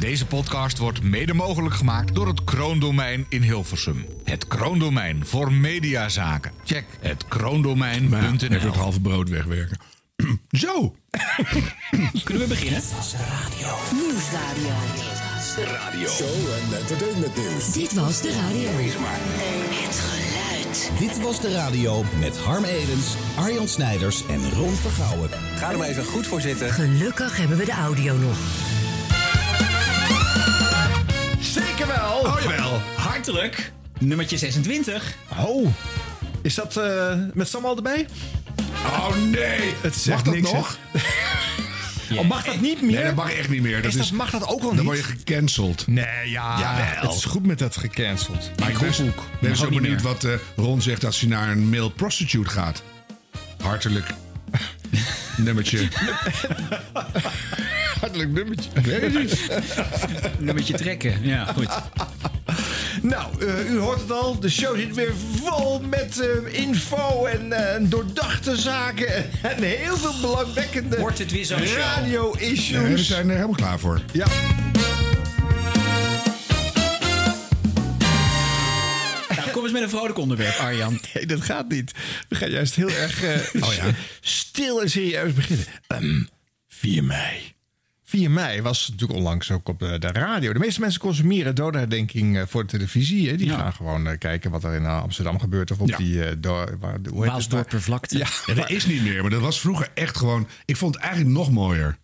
Deze podcast wordt mede mogelijk gemaakt door het Kroondomein in Hilversum. Het Kroondomein voor mediazaken. Check het kroondomein.nl. Even het halve brood wegwerken. Zo! Kunnen we beginnen? Nieuwsradio. Show en entertainment nieuws. Dit was de radio. Het geluid. Dit was de radio met Harm Edens, Arjan Snijders en Ron Vergouwen. Ga er maar even goed voor zitten. Gelukkig hebben we de audio nog. Zeker wel. Oh jawel. Hartelijk. Nummertje 26. Oh, is dat eh, met Sam al erbij? Oh nee. Het zegt Mag dat niks, nog? Oh, mag dat niet meer? Nee, dat mag echt niet meer. Dat Is dat- is, mag dat ook al dan niet? word je gecanceld. Nee, ja. Jawel. Het is goed met dat gecanceld. Maar ik ben, ben Mag zo benieuwd wat eh, Ron zegt als hij naar een male prostitute gaat. Hartelijk. Nummertje. Hartelijk nummertje. Nummertje trekken. Ja, goed. Nou, eh, u hoort het al. De show zit weer vol met eh, info en eh, doordachte zaken. En heel veel belangwekkende Wordt het weer zo'n show? Nee, we radio-issues. zijn er helemaal klaar voor. Ja. Nou, kom eens met een vrolijk onderwerp, Arjan. Nee, dat gaat niet. We gaan juist heel erg eh, Oh ja. stil en serieus beginnen. Ehm 4 mei. 4 mei was natuurlijk onlangs ook op de, de radio. De meeste mensen consumeren dodenherdenking eh, voor de televisie. Hè. Die Ja. gaan gewoon eh, kijken wat er in eh, Amsterdam gebeurt. Of op Ja. die... do- waar, hoe heet het? Waalsdorpervlakte. Ja, Ja, dat is niet meer, maar dat was vroeger echt gewoon. Ik vond het eigenlijk nog mooier.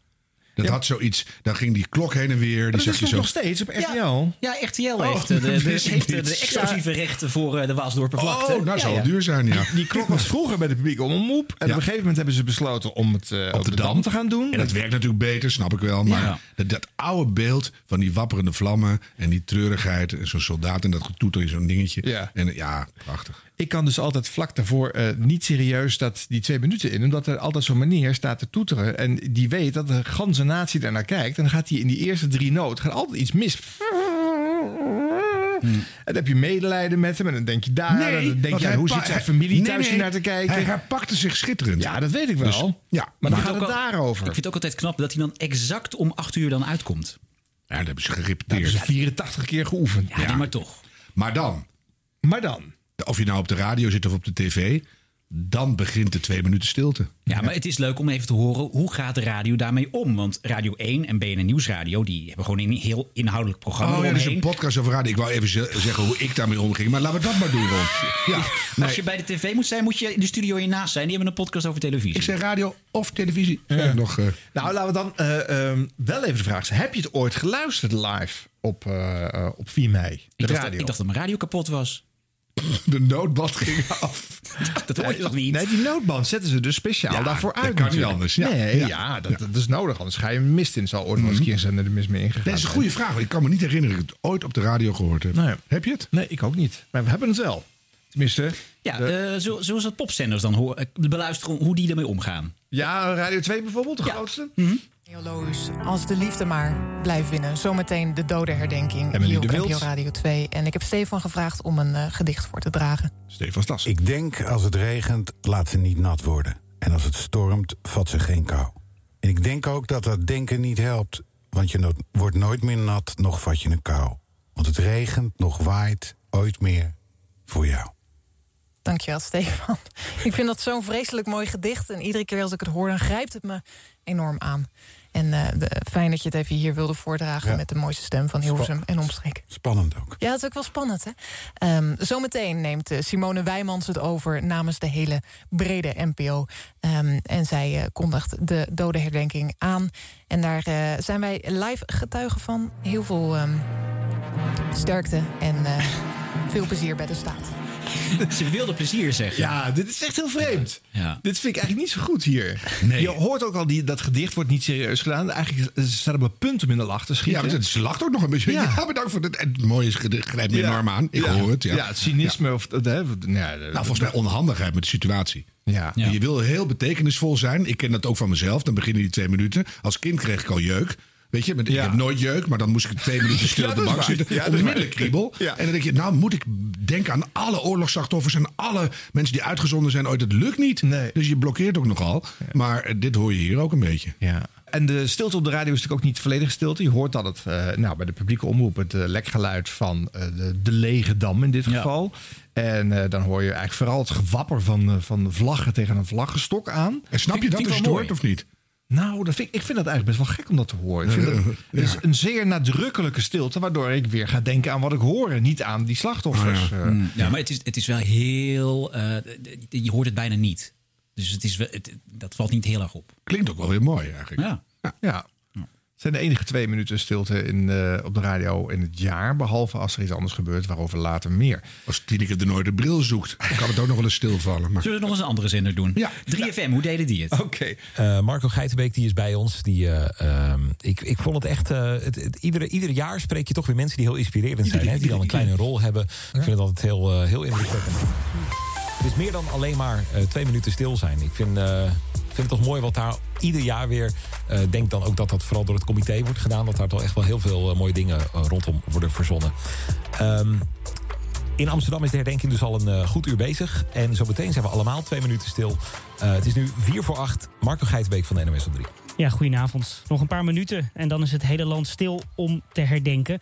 Dat Ja. had zoiets. Dan ging die klok heen en weer. Die dat zag is je zo. nog steeds op RTL? Ja, ja, RTL heeft, eh, de, heeft eh, de exclusieve rechten voor eh, de Waalsdorpervlakte. Oh, nou ja. het duur zijn, ja. Die klok was vroeger bij de publieke omroep. En Ja. op een gegeven moment hebben ze besloten om het eh, op, de, dam. te gaan doen. En dat werkt natuurlijk beter, snap ik wel. Maar Ja. dat, dat oude beeld van die wapperende vlammen en die treurigheid. En zo'n soldaat en dat getoeter in zo'n dingetje. Ja. En ja, prachtig. Ik kan dus altijd vlak daarvoor eh, niet serieus dat die twee minuten in. Omdat er altijd zo'n meneer staat te toeteren. En die weet dat de ganse natie daar naar kijkt. En dan gaat hij in die eerste drie noten gaat altijd iets mis. En dan heb je medelijden met hem. En dan denk je daar. en dan denk je, hoe zit zijn familie nee, thuis nee, hier naar te kijken? Hij, hij pakte zich schitterend. ja, dat weet ik wel. Dus, ja, maar dan gaat het al- daarover. Ik vind het ook altijd knap dat hij dan exact om 8 uur dan uitkomt. ja, dat hebben ze Dat gerepeteerd. is 84 keer geoefend. Ja, die maar toch. Maar dan, Maar dan. Of je nou op de radio zit of op de tv, dan begint de twee minuten stilte. Ja, maar het is leuk om even te horen hoe gaat de radio daarmee om? Want Radio 1 en BNN Nieuwsradio die hebben gewoon een heel inhoudelijk programma Oh ja, dat is omheen. een podcast over radio. Ik wou even ze- zeggen hoe ik daarmee omging. Maar laten we dat maar doen, Ron. Ja, nee. Als je bij de tv moet zijn, moet je in de studio hiernaast zijn. Die hebben een podcast over televisie. Ik zeg radio of televisie. Nog, eh, Nou, laten we dan eh, ehm, wel even de vraag stellen. Heb je het ooit geluisterd live op, eh, op 4 mei? De ik, dacht, radio. ik dacht dat mijn radio kapot was. De noodbad ging af. Dat hoor je toch niet? Nee, die noodband zetten ze dus speciaal Ja, daarvoor dat uit. kan niet anders, ja. Nee, ja, Ja. dat, dat is nodig. Anders ga je een mist in. Zal ooit nog eens een keer zijn er de mist mee ingegaan. Dat is een goede vraag. want Ik kan me niet herinneren dat ik het ooit op de radio gehoord heb. Nee. Heb je het? Nee, ik ook niet. Maar we hebben het wel. Tenminste. Ja, de- eh, zo, zoals het popzenders dan horen, eh, beluisteren hoe die ermee omgaan. ja, Radio 2 bijvoorbeeld, de grootste. Loos, als de liefde maar blijft winnen. Zometeen de dodenherdenking Emily hier op. NPO Radio 2. En ik heb Stefan gevraagd om een eh, gedicht voor te dragen. Stefan Stas. Ik denk als het regent, laat ze niet nat worden. En als het stormt, vat ze geen kou. En ik denk ook dat dat denken niet helpt. Want je no- wordt nooit meer nat, nog vat je een kou. Want het regent, nog waait, ooit meer voor jou. Dankjewel, Stefan. ik vind dat zo'n vreselijk mooi gedicht. En iedere keer als ik het hoor, dan grijpt het me enorm aan. En eh, fijn dat je het even hier wilde voordragen... Ja. met de mooiste stem van Hilversum en omstreken. Spannend ook. Ja, dat is ook wel spannend, hè? Ehm, zometeen neemt eh, Simone Wijmans het over namens de hele brede NPO. Ehm, en zij eh, kondigt de dodenherdenking aan. En daar zijn wij live getuigen van. Heel veel ehm, sterkte en veel plezier bij de staat. Ze wilde plezier zeggen. Ja, dit is echt heel vreemd. Ja. Dit vind ik eigenlijk niet zo goed hier. Nee. Je hoort ook al, die, dat gedicht wordt niet serieus gedaan. Eigenlijk staat op een punt om in de lach te Ja, schieten. maar ze lacht ook nog een beetje. Ja. Ja, bedankt voor het. Het mooie is, gedicht, grijpt me Ja. enorm aan. Ik Ja. hoor het. Ja. Ja, het cynisme of... Hè, of- ja, Nou, volgens mij onhandigheid met de situatie. Ja. Ja. Je wil heel betekenisvol zijn. Ik ken dat ook van mezelf. Dan beginnen die twee minuten. Als kind kreeg ik al jeuk. Weet je, met, Ja. ik heb nooit jeuk, maar dan moest ik twee minuten stil Ja, op de dat bank zitten. Ja, dat onmiddellijk kriebel. En dan denk je, nou moet ik denken aan alle oorlogsslachtoffers en alle mensen die uitgezonden zijn ooit. Het lukt niet. Nee. Dus je blokkeert ook nogal. Maar eh, dit hoor je hier ook een beetje. Ja. En de stilte op de radio is natuurlijk ook niet volledig stilte. Je hoort dat het eh, nou, bij de publieke omroep het eh, lekgeluid van de, de lege dam in dit geval. En dan hoor je eigenlijk vooral het gewapper van, van vlaggen tegen een vlaggenstok aan. En snap je dat wel het hoort of niet? Nou, dat vind ik, ik vind dat eigenlijk best wel gek om dat te horen. Ik vind dat, het is een zeer nadrukkelijke stilte, waardoor ik weer ga denken aan wat ik hoor. en Niet aan die slachtoffers. Oh, Eh, Ja, maar het is, het is wel heel. eh, je hoort het bijna niet. Dus het is, wel- het, dat valt niet heel erg op. Klinkt ook wel weer mooi eigenlijk. Ja. Ja. Het zijn de enige twee minuten stilte in, eh, op de radio in het jaar. Behalve als er iets anders gebeurt, waarover later meer. Als Tineke de nooit de bril zoekt, dan kan het ook nog wel eens stilvallen. Maar... Zullen we nog eens een andere zender doen? Ja. 3FM, hoe deden die het? Oké. Eh, Marco Geitenbeek die is bij ons. Die, eh, ehm, ik, ik vond het echt. eh, het, het, iedere, ieder jaar spreek je toch weer mensen die heel inspirerend zijn. Hè? Die dan een kleine rol hebben. Ik vind het altijd heel, heel indrukwekkend. Het is meer dan alleen maar eh, twee minuten stil zijn. Ik vind, eh, vind het toch mooi wat daar ieder jaar weer. eh denk dan ook dat dat vooral door het comité wordt gedaan. Dat daar toch echt wel heel veel eh, mooie dingen eh, rondom worden verzonnen. Ehm, in Amsterdam is de herdenking dus al een goed uur bezig. En zo meteen zijn we allemaal twee minuten stil. Het is nu vier voor acht. Marco Geitenbeek van de NMS op 3. Ja, goedenavond. Nog een paar minuten en dan is het hele land stil om te herdenken.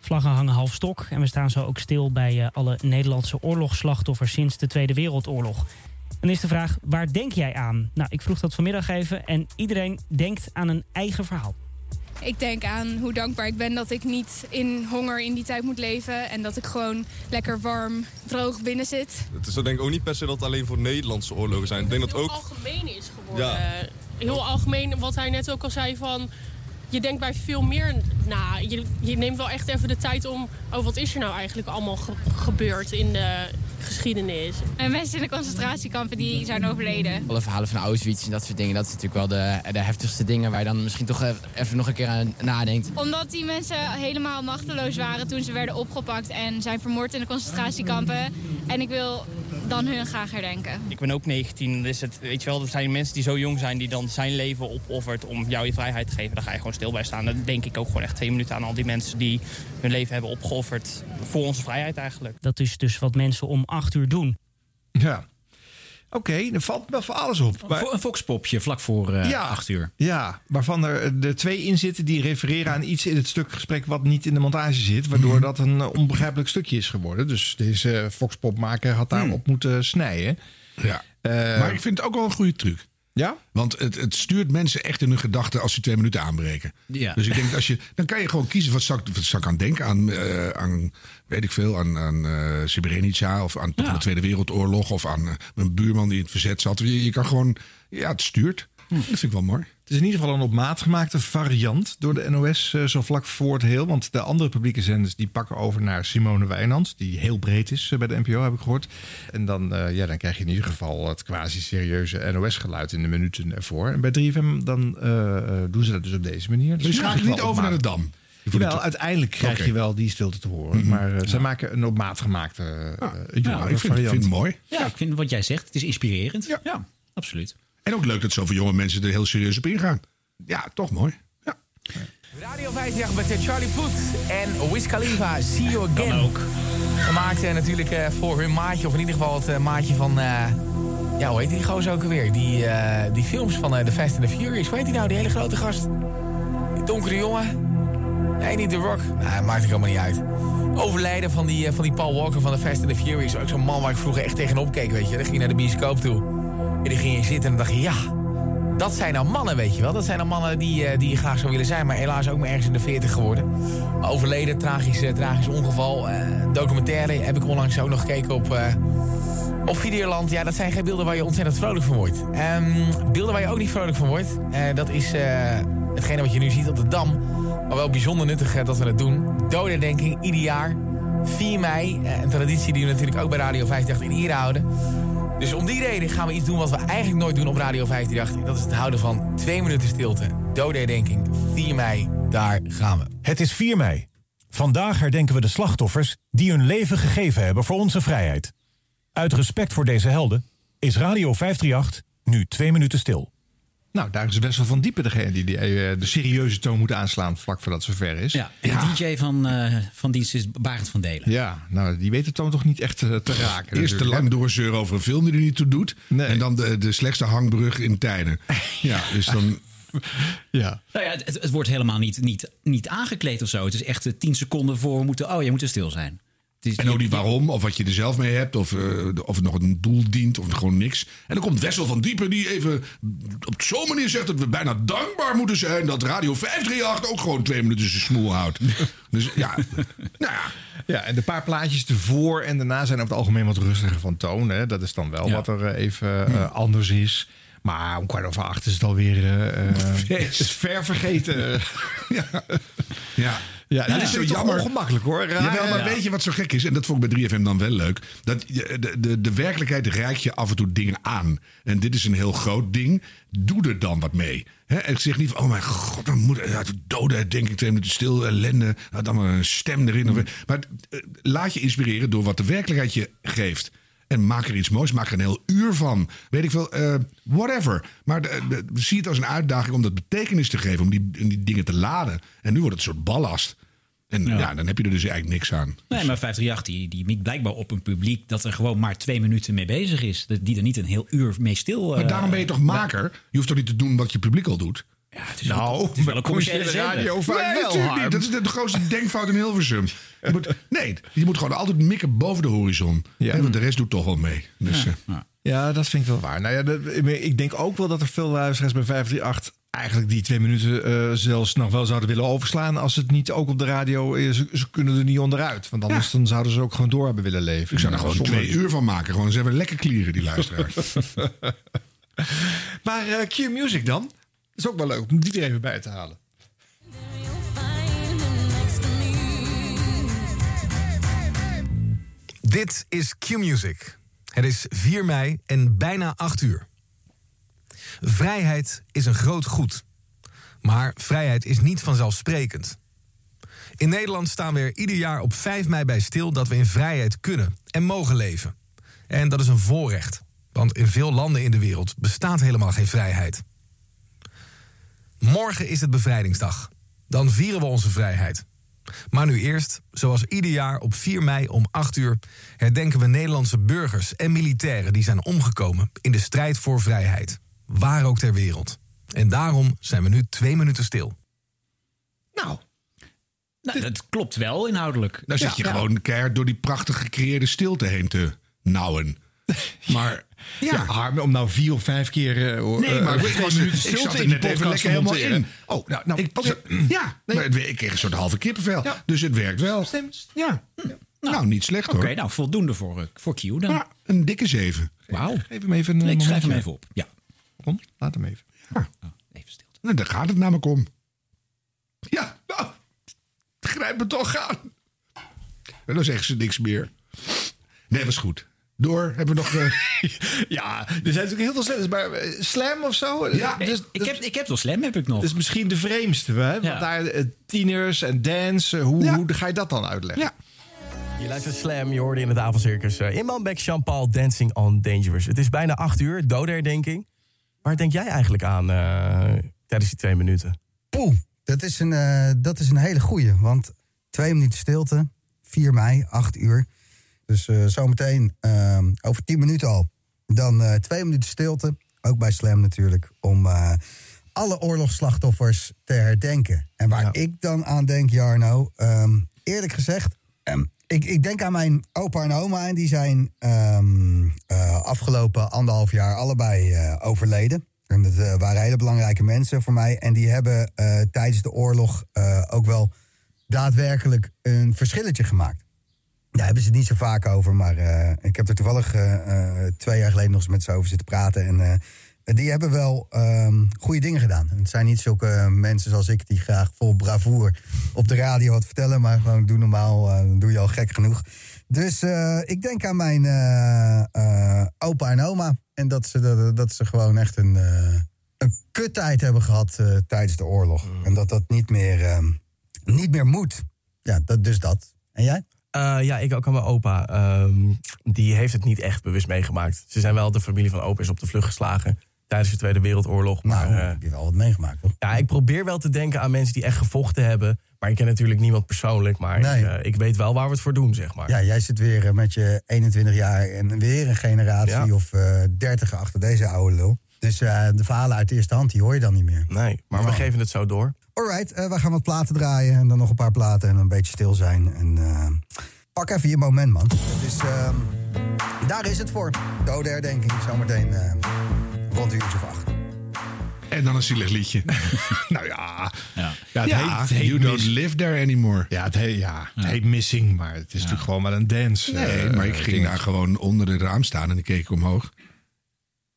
Vlaggen hangen half stok en we staan zo ook stil bij alle Nederlandse oorlogsslachtoffers sinds de Tweede Wereldoorlog. Dan is de vraag, waar denk jij aan? Nou, ik vroeg dat vanmiddag even en iedereen denkt aan een eigen verhaal. Ik denk aan hoe dankbaar ik ben dat ik niet in honger in die tijd moet leven. En dat ik gewoon lekker warm, droog binnen zit. Het is zo denk ik ook niet per se dat het alleen voor Nederlandse oorlogen zijn. Ik denk dat heel ook... algemeen is geworden. Ja. Heel algemeen, wat hij net ook al zei van... Je denkt bij veel meer na. Je, je neemt wel echt even de tijd om... Oh, wat is er nou eigenlijk allemaal ge- gebeurd in de geschiedenis? En mensen in de concentratiekampen die zijn overleden. Alle verhalen van Auschwitz en dat soort dingen, dat is natuurlijk wel de, de heftigste dingen waar je dan misschien toch even nog een keer aan nadenkt. Omdat die mensen helemaal machteloos waren toen ze werden opgepakt en zijn vermoord in de concentratiekampen. En ik wil dan hun graag herdenken. Ik ben ook 19, dus het, weet je wel, dat zijn mensen die zo jong zijn... die dan zijn leven opoffert om jou je vrijheid te geven. Daar ga je gewoon stil bij staan. Dan denk ik ook gewoon echt twee minuten aan al die mensen... die hun leven hebben opgeofferd voor onze vrijheid eigenlijk. Dat is dus wat mensen om acht uur doen. Ja. Oké, er valt wel voor alles op. Maar- Een foxpopje vlak voor eh Ja. acht uur. Ja, waarvan er eh, er twee in zitten die refereren aan iets in het stuk gesprek wat niet in de montage zit. Waardoor dat een eh, onbegrijpelijk stukje is geworden. Dus deze Foxpopmaker had daarop moeten snijden. Ja. Eh, maar ik vind het ook wel een goede truc. Ja? Want het, het stuurt mensen echt in hun gedachten als ze twee minuten aanbreken. Ja. Dus ik denk, dat als je, dan kan je gewoon kiezen wat zou ik, wat zou ik aan denken. Aan, eh, aan, weet ik veel, aan, aan eh, Srebrenica of aan de Tweede Wereldoorlog. Of aan eh, mijn buurman die in het verzet zat. Je, je kan gewoon, ja, het stuurt. Dat vind ik wel mooi. Het is in ieder geval een op maat gemaakte variant door de NOS eh, zo vlak voor het heel. Want de andere publieke zenders die pakken over naar Simone Wijnands. Die heel breed is eh, bij de NPO, heb ik gehoord. En dan, eh, ja, dan krijg je in ieder geval het quasi-serieuze NOS-geluid in de minuten ervoor. En bij 3FM dan doen ze dat dus op deze manier. Dus schakel je niet over naar de Dam? Jawel, uiteindelijk krijg je wel die stilte te horen. Maar eh, zij maken een op maat gemaakte jongere Ja, ik vind, variant. vind het mooi. Ja, ik vind wat jij zegt, het is inspirerend. Ja, absoluut. En ook leuk dat zoveel jonge mensen er heel serieus op ingaan. Ja, toch mooi. Radio 50 met Charlie Puth en Wiz Khalifa, See You Again. ook. Gemaakt eh, natuurlijk eh, voor hun maatje, of in ieder geval het eh, maatje van... eh, ja, hoe heet die gozer ook alweer? Die, eh, die films van eh, The Fast and the Furious. Hoe heet die nou, die hele grote gast? Die donkere jongen? Nee, niet The Rock. Nou, maakt het allemaal niet uit. Overlijden van die, eh, van die Paul Walker van The Fast and the Furious. Ook zo'n man waar ik vroeger echt tegenop keek, weet je. Dan ging je naar de bioscoop toe. En dan ging je zitten en dacht je, ja... Dat zijn nou mannen, weet je wel. Dat zijn nou mannen die, eh, die je graag zou willen zijn. Maar helaas ook maar ergens in de 40 geworden. Overleden, tragisch, eh, tragisch ongeval. Eh, documentaire heb ik onlangs ook nog gekeken op, op Videoland. Ja, dat zijn geen beelden waar je ontzettend vrolijk van wordt. Ehm, beelden waar je ook niet vrolijk van wordt. dat is hetgene wat je nu ziet op de Dam. Maar wel bijzonder nuttig dat we het doen. Dodendenking, ieder jaar. 4 mei. een traditie die we natuurlijk ook bij Radio 538 in ere houden. Dus om die reden gaan we iets doen wat we eigenlijk nooit doen op Radio 538. En dat is het houden van twee minuten stilte. Dodenherdenking, 4 mei, daar gaan we. Het is 4 mei. Vandaag herdenken we de slachtoffers die hun leven gegeven hebben voor onze vrijheid. Uit respect voor deze helden is Radio 538 nu twee minuten stil. Nou, daar is Wessel van Diepen degene die, die eh, de serieuze toon moet aanslaan vlak voordat het zover is. Ja, en de DJ van, eh, van dienst is Barend van Delen. Ja, nou, die weet de toon toch niet echt eh, te raken. Eerst te lang doorzeuren over een film die er niet toe doet. En dan de, de slechtste hangbrug in tijden. Ja, dus dan... Ja. Nou ja, het, het wordt helemaal niet, niet, niet aangekleed of zo. Het is echt tien seconden voor we moeten... Oh, je moet er stil zijn. Is En ook niet waarom, of wat je er zelf mee hebt, of, eh, of het nog een doel dient, of gewoon niks. En dan komt Wessel van Diepen die even op zo'n manier zegt dat we bijna dankbaar moeten zijn dat Radio 538 ook gewoon twee minuten zijn smoel houdt. Dus ja, nou ja. Ja, en de paar plaatjes ervoor en daarna zijn over het algemeen wat rustiger van toon. Hè. Dat is dan wel Ja. wat er eh, even eh, anders is. Maar om kwart over acht is het alweer uh, ver vergeten. ja. Ja. Ja, dat is zo jammer. ongemakkelijk hoor. Raar, Jawel, maar weet je wat zo gek is? En dat vond ik bij 3FM dan wel leuk. Dat je, de, de, de werkelijkheid reikt je af en toe dingen aan. En dit is een heel groot ding. Doe er dan wat mee. Hè? En zeg niet van, oh mijn god, dan moet ja, doden, denk ik, twee minuten stil, ellende. Dan maar een stem erin. Of, maar eh, laat je inspireren door wat de werkelijkheid je geeft. En maak er iets moois, maak er een heel uur van. Weet ik veel, eh, whatever. Maar de, de- zie het als een uitdaging om dat betekenis te geven, om die, om die dingen te laden. En nu wordt het een soort ballast. En ja. dan heb je er dus eigenlijk niks aan. Nee, maar 538 die, die miet blijkbaar op een publiek dat er gewoon maar twee minuten mee bezig is. Die er niet een heel uur mee stil... Maar eh, daarom ben je toch maker? Je hoeft toch niet te doen wat je publiek al doet? Ja, het is nou, het is wel een commerciële nee, natuurlijk niet. Dat is de grootste denkfout in Hilversum. Je moet, nee, je moet gewoon altijd mikken boven de horizon. Want de rest doet toch wel mee. Dus, eh, Ja, dat vind ik wel waar. Nou ja, ik denk ook wel dat er veel luisteraars bij 538 eigenlijk die twee minuten eh, zelfs nog wel zouden willen overslaan. Als het niet ook op de radio is. Ze, ze kunnen er niet onderuit. Want anders dan zouden ze ook gewoon door hebben willen leven. ik zou er gewoon Zonder- twee uur van maken. Gewoon, ze hebben lekker klieren, die luisteraars. Maar eh, Q-Music dan? Dat is ook wel leuk om die er even bij te halen. Dit is Q-Music. Het is 4 mei en bijna 8 uur. Vrijheid is een groot goed. Maar vrijheid is niet vanzelfsprekend. In Nederland staan we er ieder jaar op 5 mei bij stil dat we in vrijheid kunnen en mogen leven. En dat is een voorrecht, want in veel landen in de wereld bestaat helemaal geen vrijheid. Morgen is het bevrijdingsdag. Dan vieren we onze vrijheid. Maar nu eerst, zoals ieder jaar op 4 mei om 8 uur, herdenken we Nederlandse burgers en militairen die zijn omgekomen in de strijd voor vrijheid. Waar ook ter wereld. En daarom zijn we nu twee minuten stil. Nou, dat klopt wel inhoudelijk. Dan zit je gewoon keihard door die prachtig gecreëerde stilte heen te nauwen. Maar Ja, Harm, om nou vier of vijf keer. eh, Nee, eh, maar twee ik, was, minuten ik stilte zat er in even podcast helemaal monteren. in. Oh, nou, nou ik, ja, maar het- ik kreeg een soort halve kippenvel. Dus het werkt wel. Ja. Nou, niet slecht hoor. Oké, nou voldoende voor, eh, voor Q dan. Ja, een dikke zeven. Wauw. Geef hem even een Nee, ik schrijf hem even op. Ja. Kom, laat hem even. Ja. Nou, daar gaat het namelijk om. Ja, nou, grijp me toch aan. En dan zeggen ze niks meer. Nee, was goed. Door, hebben we nog... eh, Ja, er zijn natuurlijk heel veel slams, maar eh, slam of zo? Ja, dus, ik, heb, ik heb wel slam, heb ik nog. Dat is misschien de vreemdste, hè? Want Ja. daar eh, tieners en dance, hoe, hoe ga je dat dan uitleggen? Ja. Je luistert Slam, je hoorde in het avondcircus. Uh, Inman Beck, Jean-Paul, Dancing on Dangerous. Het is bijna acht uur, dodenherdenking. Waar denk jij eigenlijk aan eh, tijdens die twee minuten? Poeh, dat is een, eh, dat is een hele goeie. Want twee minuten stilte, 4 mei, 8 uur. Dus eh, zometeen eh, over 10 minuten al. Dan twee minuten stilte, ook bij Slam natuurlijk. Om alle oorlogsslachtoffers te herdenken. En waar ik dan aan denk, Jarno, ehm, eerlijk gezegd... ehm, ik, ik denk aan mijn opa en oma en die zijn ehm, eh, afgelopen anderhalf jaar allebei eh, overleden. En dat eh, waren hele belangrijke mensen voor mij. En die hebben tijdens de oorlog ook wel daadwerkelijk een verschilletje gemaakt. Daar hebben ze het niet zo vaak over, maar ik heb er toevallig twee jaar geleden nog eens met ze over zitten praten. En die hebben wel ehm, goede dingen gedaan. En het zijn niet zulke mensen zoals ik die graag vol bravoer op de radio wat vertellen, maar gewoon doe normaal, eh, dan doe je al gek genoeg. Dus eh, ik denk aan mijn eh, eh, opa en oma. En dat ze, dat, dat ze gewoon echt een, eh een kuttijd hebben gehad eh, tijdens de oorlog. En dat dat niet meer, ehm, niet meer moet. Ja, dat, dus dat. En jij? Eh, ja, ik ook aan mijn opa. Ehm, die heeft het niet echt bewust meegemaakt. Ze zijn wel, de familie van opa is op de vlucht geslagen tijdens de Tweede Wereldoorlog. Maar, Nou, eh, heb je wel wat meegemaakt, toch? ja, ik probeer wel te denken aan mensen die echt gevochten hebben. Maar ik ken natuurlijk niemand persoonlijk. Maar Nee. ik, eh, ik weet wel waar we het voor doen, zeg maar. Ja, jij zit weer eh, met je 21 jaar en weer een generatie Ja. of eh 30 achter deze oude lul. Dus de verhalen uit de eerste hand, die hoor je dan niet meer. Nee, maar we geven het zo door. Alright, eh we gaan wat platen draaien en dan nog een paar platen en een beetje stil zijn. En pak even je moment, man. Ehm, daar is het voor. Dode herdenking, zometeen rond een uurtje of acht. En dan een zielig liedje. nou ja. Ja, Ja, het heet, het heet you don't live there anymore. Ja, het heet, ja, het heet Missing, maar het is natuurlijk gewoon wel een dance. Nee, eh, maar ik ging dingetje. daar gewoon onder het raam staan en ik keek omhoog.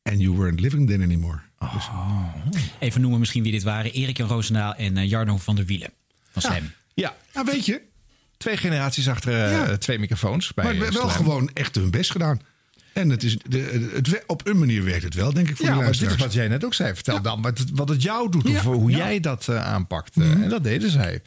And you weren't living then anymore. Dus- Even noemen misschien wie dit waren. Erik-Jan Roosendaal en eh, Jarno van der Wielen. Van Ja. Slam. Ja. Nou, weet je. Twee generaties achter eh, Ja. twee microfoons. Bij maar wel Slam. gewoon echt hun best gedaan. En het is, de, het, op een manier werkt het wel, denk ik, voor Ja, de maar dit is wat jij net ook zei. Vertel dan wat het, wat het jou doet, of hoe jij dat eh, aanpakt. eh, En dat deden zij.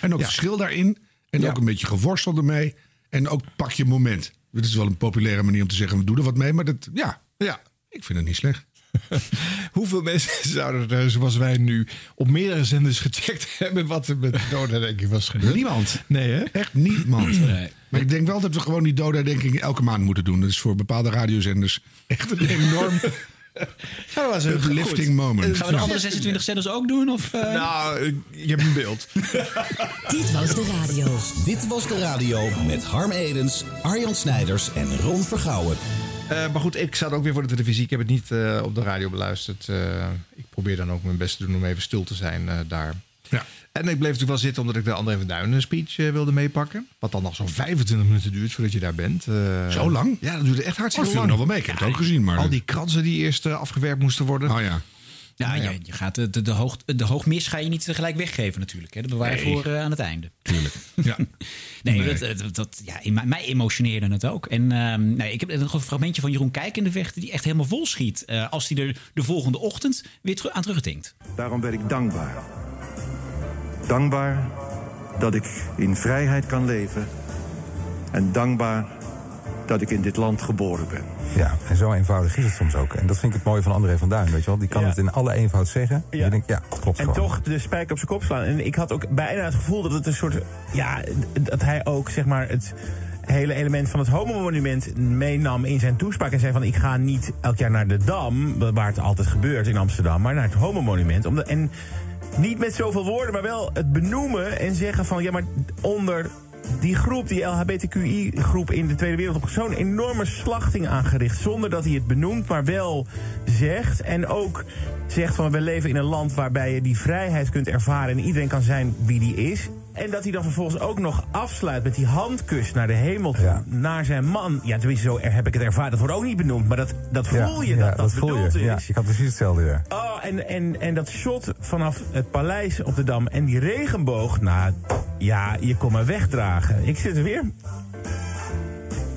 En ook verschil daarin. En ook een beetje geworsteld ermee. En ook pak je moment. Dit is wel een populaire manier om te zeggen, we doen er wat mee. Maar dat, ja, Ja. ik vind het niet slecht. Hoeveel mensen zouden er, zoals wij nu, op meerdere zenders gecheckt hebben wat er met Doda denk ik was gebeurd? Niemand. Nee, hè? Echt niemand. Maar ik denk wel dat we gewoon die dodenherdenking elke maand moeten doen. Dat is voor bepaalde radiozenders echt een enorm Ja, dat was een uplifting moment. Gaan we de andere 26 zenders ook doen? Of, eh? Nou, je hebt een beeld. Dit was de radio. Dit was de radio met Harm Edens, Arjan Snijders en Ron Vergouwen. Eh, maar goed, ik zat ook weer voor de televisie. Ik heb het niet eh, op de radio beluisterd. Eh, ik probeer dan ook mijn best te doen om even stil te zijn daar. Ja. En ik bleef natuurlijk wel zitten omdat ik de André van Duinen speech wilde meepakken. Wat dan nog zo'n 25 minuten duurt voordat je daar bent. Zo lang? Ja, dat duurde echt hartstikke Oh, viel lang. nog wel mee. Ik heb het ook gezien, maar- Al die kransen die eerst afgewerkt moesten worden. Oh ja. Ja, Je, je gaat de, de, de, hoog, de hoogmis ga je niet tegelijk weggeven natuurlijk. Hè. Dat bewaar je Nee. voor eh, aan het einde. Tuurlijk. Ja. Nee, Nee. Dat, dat, dat- ja, in mij- emotioneerde het ook. En ehm, nee, ik heb nog een fragmentje van Jeroen Kijk in de vechten... die echt helemaal vol schiet. eh, als hij er de volgende ochtend weer teru- aan terugdenkt. Daarom ben ik dankbaar. Dankbaar dat ik in vrijheid kan leven. En dankbaar dat ik in dit land geboren ben. Ja, en zo eenvoudig is het soms ook. En dat vind ik het mooie van André van Duin, weet je wel. Die kan Ja. het in alle eenvoud zeggen. En je denkt, ja, klopt En gewoon. toch de spijker op zijn kop slaan. En ik had ook bijna het gevoel dat het een soort. Ja, dat hij ook zeg maar het hele element van het homo-monument meenam in zijn toespraak. En zei van ik ga niet elk jaar naar de Dam, waar het altijd gebeurt in Amsterdam, maar naar het homo-monument. Omdat- En niet met zoveel woorden, maar wel het benoemen en zeggen van ja, maar onder die groep, die LHBTQI-groep in de Tweede Wereldoorlog, zo'n enorme slachting aangericht. Zonder dat hij het benoemt, maar wel zegt. En ook zegt van we leven in een land waarbij je die vrijheid kunt ervaren en iedereen kan zijn wie die is. En dat hij dan vervolgens ook nog afsluit met die handkus naar de hemel toe, naar zijn man. Ja, tenminste, zo heb ik het ervaren. Dat wordt ook niet benoemd, maar dat, dat Ja, voel je, ja, dat dat, voel je. Ja, ik had precies hetzelfde, ja. Oh, en, en, en dat shot vanaf het paleis op de Dam en die regenboog. Nou, ja, je kon me wegdragen. Ik zit er weer.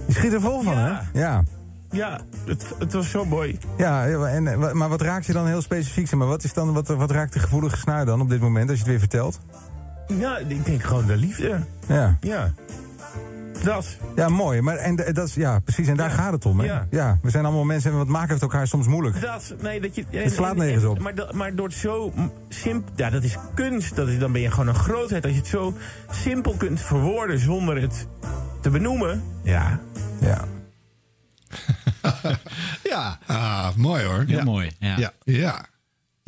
Je schiet er vol van, hè? Ja. Ja, het, het was zo mooi. Ja, en, eh, maar wat raakt je dan heel specifiek? Maar, wat, is dan, wat, wat raakt de gevoelige snaar dan op dit moment, als je het weer vertelt? Ja, ik denk gewoon de liefde. Ja. Ja. Dat. Ja, mooi. Maar en, de- dat is, ja, precies. En daar gaat het om, hè? Ja. we zijn allemaal mensen en wat maken heeft elkaar soms moeilijk. Dat, nee, dat je, Het slaat nergens op. Maar, dat- maar door het zo simpel... Ja, dat is kunst. Dat is, dan ben je gewoon een grootheid. Als je het zo simpel kunt verwoorden zonder het te benoemen. Ja. Ja. Ja. Ah, mooi hoor. Heel mooi. Ja. Ja.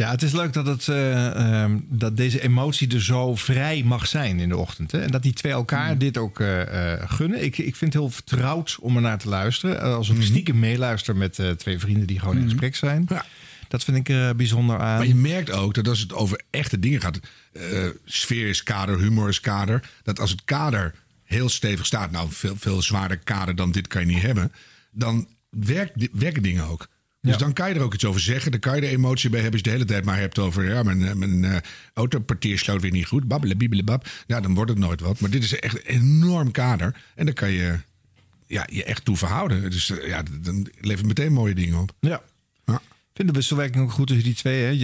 Ja. Het is leuk dat, het, eh, ehm, dat deze emotie er zo vrij mag zijn in de ochtend. Hè? En dat die twee elkaar dit ook eh, eh, gunnen. Ik, ik vind het heel vertrouwd om er naar te luisteren. Als een stiekem meeluister met twee vrienden die gewoon in gesprek zijn. Dat vind ik bijzonder aan. Maar je merkt ook dat als het over echte dingen gaat. sfeer is kader, humor is kader. Dat als het kader heel stevig staat. Nou, veel, veel zwaarder kader dan dit kan je niet hebben. Dan werkt, werken dingen ook. Dus Ja. dan kan je er ook iets over zeggen. Dan kan je er emotie bij hebben. Als je de hele tijd maar hebt over... ja, mijn, eh, mijn eh, autopartier sloot weer niet goed. Babbelen, bab. Ja, dan wordt het nooit wat. Maar dit is echt een enorm kader. En daar kan je ja, je echt toe verhouden. Dus eh, ja, dan levert meteen mooie dingen op. Ja. Ik vind de wisselwerking ook goed tussen die twee. Hè. Je,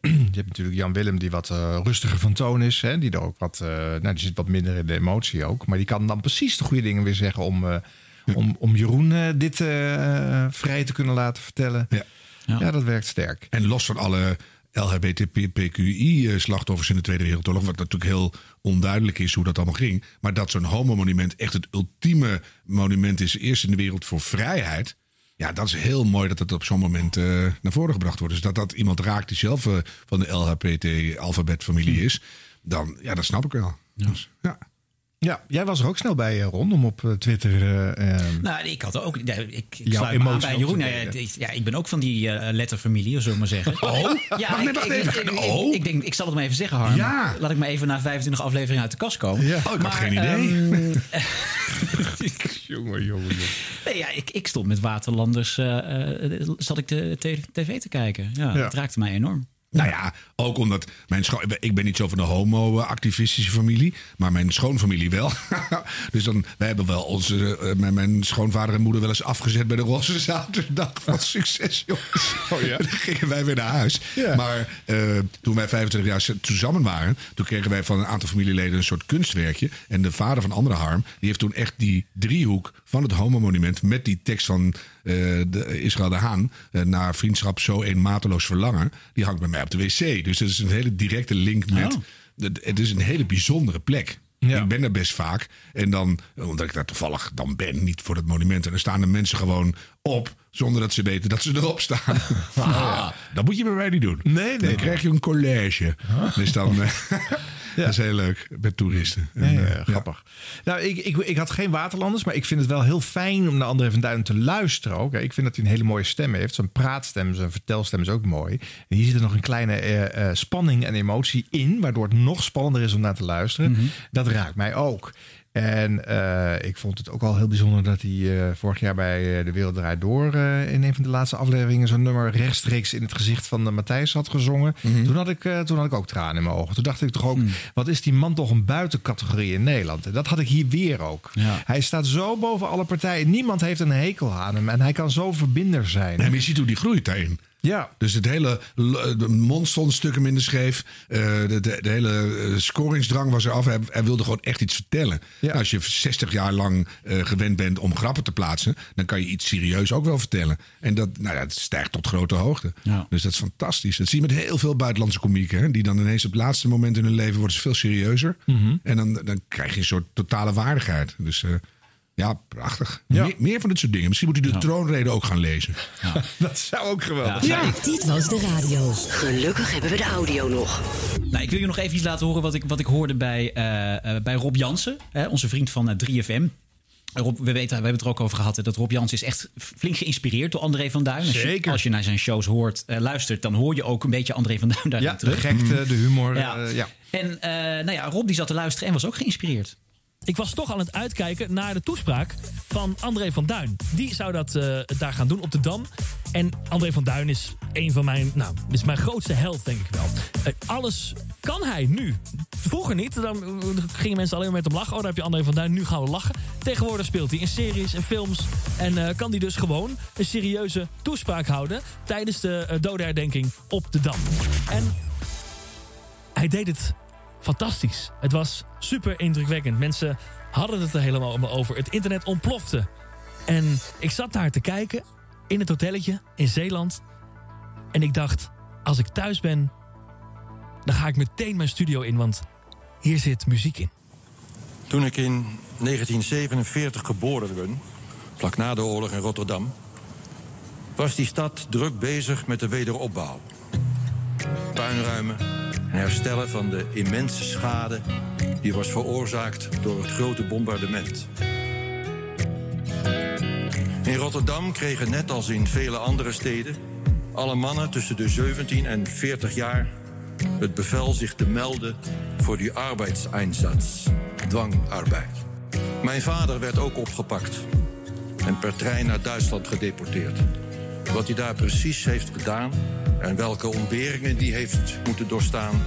je hebt natuurlijk Jan Willem, die wat rustiger van toon is. Hè. Die, er ook wat, nou, die zit wat minder in de emotie ook. Maar die kan dan precies de goede dingen weer zeggen om, om, om Jeroen eh, dit eh, vrij te kunnen laten vertellen. Ja. Ja, dat werkt sterk. En los van alle LHBTQI-slachtoffers in de Tweede Wereldoorlog, wat natuurlijk heel onduidelijk is hoe dat allemaal ging. Maar dat zo'n homo-monument echt het ultieme monument is, eerst in de wereld voor vrijheid. Ja, dat is heel mooi dat het op zo'n moment eh, naar voren gebracht wordt. Dus dat dat iemand raakt die zelf eh, van de LHBT-alfabetfamilie is, dan, ja, dat snap ik wel. Dus, ja. Ja, jij was er ook snel bij, eh, Ron, om op eh, Twitter... eh, Nou, ik had er ook. Ja, ik sluit me aan bij Jeroen. ja, ik- ja, ben ook van die eh, letterfamilie, zullen we maar zeggen. Oh? Ja, Wacht, ik, wacht ik, even. ik- Oh? ik denk, ik zal het maar even zeggen, Harm. Ja. Laat ik maar even na 25 afleveringen uit de kast komen. Oh, ik had geen idee. ehm, jongen, jongen, jongen. nee, ja, ik, ik stond met Waterlanders, eh, zat ik de tv te kijken. Ja, Ja. Dat raakte mij enorm. Nou ja, ook omdat mijn schoon... Ik ben niet zo van de homo-activistische familie, maar mijn schoonfamilie wel. dus dan, wij hebben wel onze... eh, mijn, mijn schoonvader en moeder wel eens afgezet bij de Roze Zaterdag. Wat succes, jongens. Oh ja? Dan gingen wij weer naar huis. Ja. Maar eh, toen wij 25 jaar samen waren... toen kregen wij van een aantal familieleden een soort kunstwerkje. En de vader van andere Harm... die heeft toen echt die driehoek van het homo-monument... met die tekst van de, Israël de Haan... eh, naar vriendschap zo een mateloos verlangen... die hangt bij mij op de wc. Dus dat is een hele directe link met... Oh. Het- Het is een hele bijzondere plek. Ja. Ik ben er best vaak. En dan, omdat ik daar toevallig dan ben, niet voor het monument. En dan staan de mensen gewoon op, zonder dat ze weten dat ze erop staan. Ah, dat moet je bij mij niet doen. Nee, nee. Dan krijg je een college. Dus dan, eh, dat is heel leuk met toeristen. En, Ja, ja, eh, grappig. Nou, ik, ik, ik had geen waterlanders, maar ik vind het wel heel fijn om naar André van Duin te luisteren ook. Ik vind dat hij een hele mooie stem heeft. Zijn praatstem, zijn vertelstem is ook mooi. En hier zit er nog een kleine eh, spanning en emotie in, waardoor het nog spannender is om naar te luisteren. Dat raakt mij ook. En eh, ik vond het ook al heel bijzonder dat hij eh, vorig jaar bij eh, De Wereld Draait Door... in een van de laatste afleveringen zo'n nummer rechtstreeks in het gezicht van de Matthijs had gezongen. toen, had ik, toen had ik ook tranen in mijn ogen. Toen dacht ik toch ook, wat is die man toch een buitencategorie in Nederland? En dat had ik hier weer ook. Ja. Hij staat zo boven alle partijen. Niemand heeft een hekel aan hem. En hij kan zo verbinder zijn. En je ziet hoe die groeit daarin. Ja. Dus het hele de mond stond een stuk minder scheef. Eh, de, de, de hele eh, scoringsdrang was eraf. Hij, hij wilde gewoon echt iets vertellen. Ja. Als je 60 jaar lang eh, gewend bent om grappen te plaatsen, dan kan je iets serieus ook wel vertellen. En dat, nou, dat stijgt tot grote hoogte. Ja. Dus dat is fantastisch. Dat zie je met heel veel buitenlandse komieken. Hè, die dan ineens op het laatste moment in hun leven worden ze veel serieuzer. Mhm. En dan, dan krijg je een soort totale waardigheid. Dus ja, prachtig. Ja. Meer, meer van dit soort dingen. Misschien moet u de troonrede ook gaan lezen. Dat zou ook geweldig Ja. zijn. Dit was de radio. Gelukkig hebben we de audio nog. Nou, ik wil je nog even iets laten horen wat ik, wat ik hoorde bij, eh, eh, bij Rob Jansen, hè, onze vriend van eh, 3FM. Rob, we, weten, we hebben het er ook over gehad. hè, Dat Rob Jansen is echt flink geïnspireerd door André van Duin. Als je, Zeker. als je naar zijn shows hoort, eh, luistert, dan hoor je ook een beetje André van Duin daarin Ja, de terug. gekte, de humor. Ja. eh, ja. En eh, nou ja, Rob die zat te luisteren en was ook geïnspireerd. Ik was toch aan het uitkijken naar de toespraak van André van Duin. Die zou dat eh, daar gaan doen op de Dam. En André van Duin is een van mijn, nou, is mijn grootste held, denk ik wel. Eh, alles kan hij nu. Vroeger niet. Dan eh, gingen mensen alleen maar met hem lachen. Oh, daar heb je André van Duin. Nu gaan we lachen. Tegenwoordig speelt hij in series en films. En kan hij dus gewoon een serieuze toespraak houden tijdens de dodenherdenking op de Dam. En hij deed het fantastisch. Het was super indrukwekkend. Mensen hadden het er helemaal over. Het internet ontplofte. En ik zat daar te kijken in het hotelletje in Zeeland. En ik dacht, als ik thuis ben, dan ga ik meteen mijn studio in, want hier zit muziek in. Toen ik in 1947 geboren ben, vlak na de oorlog in Rotterdam, was die stad druk bezig met de wederopbouw. Puinruimen en herstellen van de immense schade die was veroorzaakt door het grote bombardement. In Rotterdam kregen net als in vele andere steden alle mannen tussen de 17 en 40 jaar het bevel zich te melden voor die arbeidseinsatz, dwangarbeid. Mijn vader werd ook opgepakt en per trein naar Duitsland gedeporteerd. Wat hij daar precies heeft gedaan en welke ontberingen die heeft moeten doorstaan,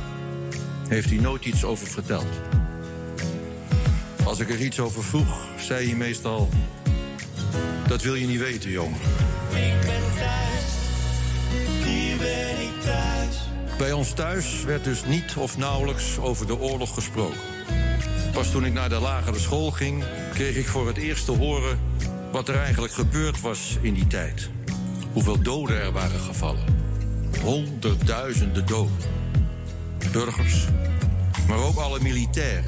heeft hij nooit iets over verteld. Als ik er iets over vroeg, zei hij meestal: Dat wil je niet weten, jongen. Ik ben thuis, hier ben ik thuis. Bij ons thuis werd dus niet of nauwelijks over de oorlog gesproken. Pas toen ik naar de lagere school ging, kreeg ik voor het eerst te horen wat er eigenlijk gebeurd was in die tijd. Hoeveel doden er waren gevallen. Honderdduizenden doden. Burgers, maar ook alle militairen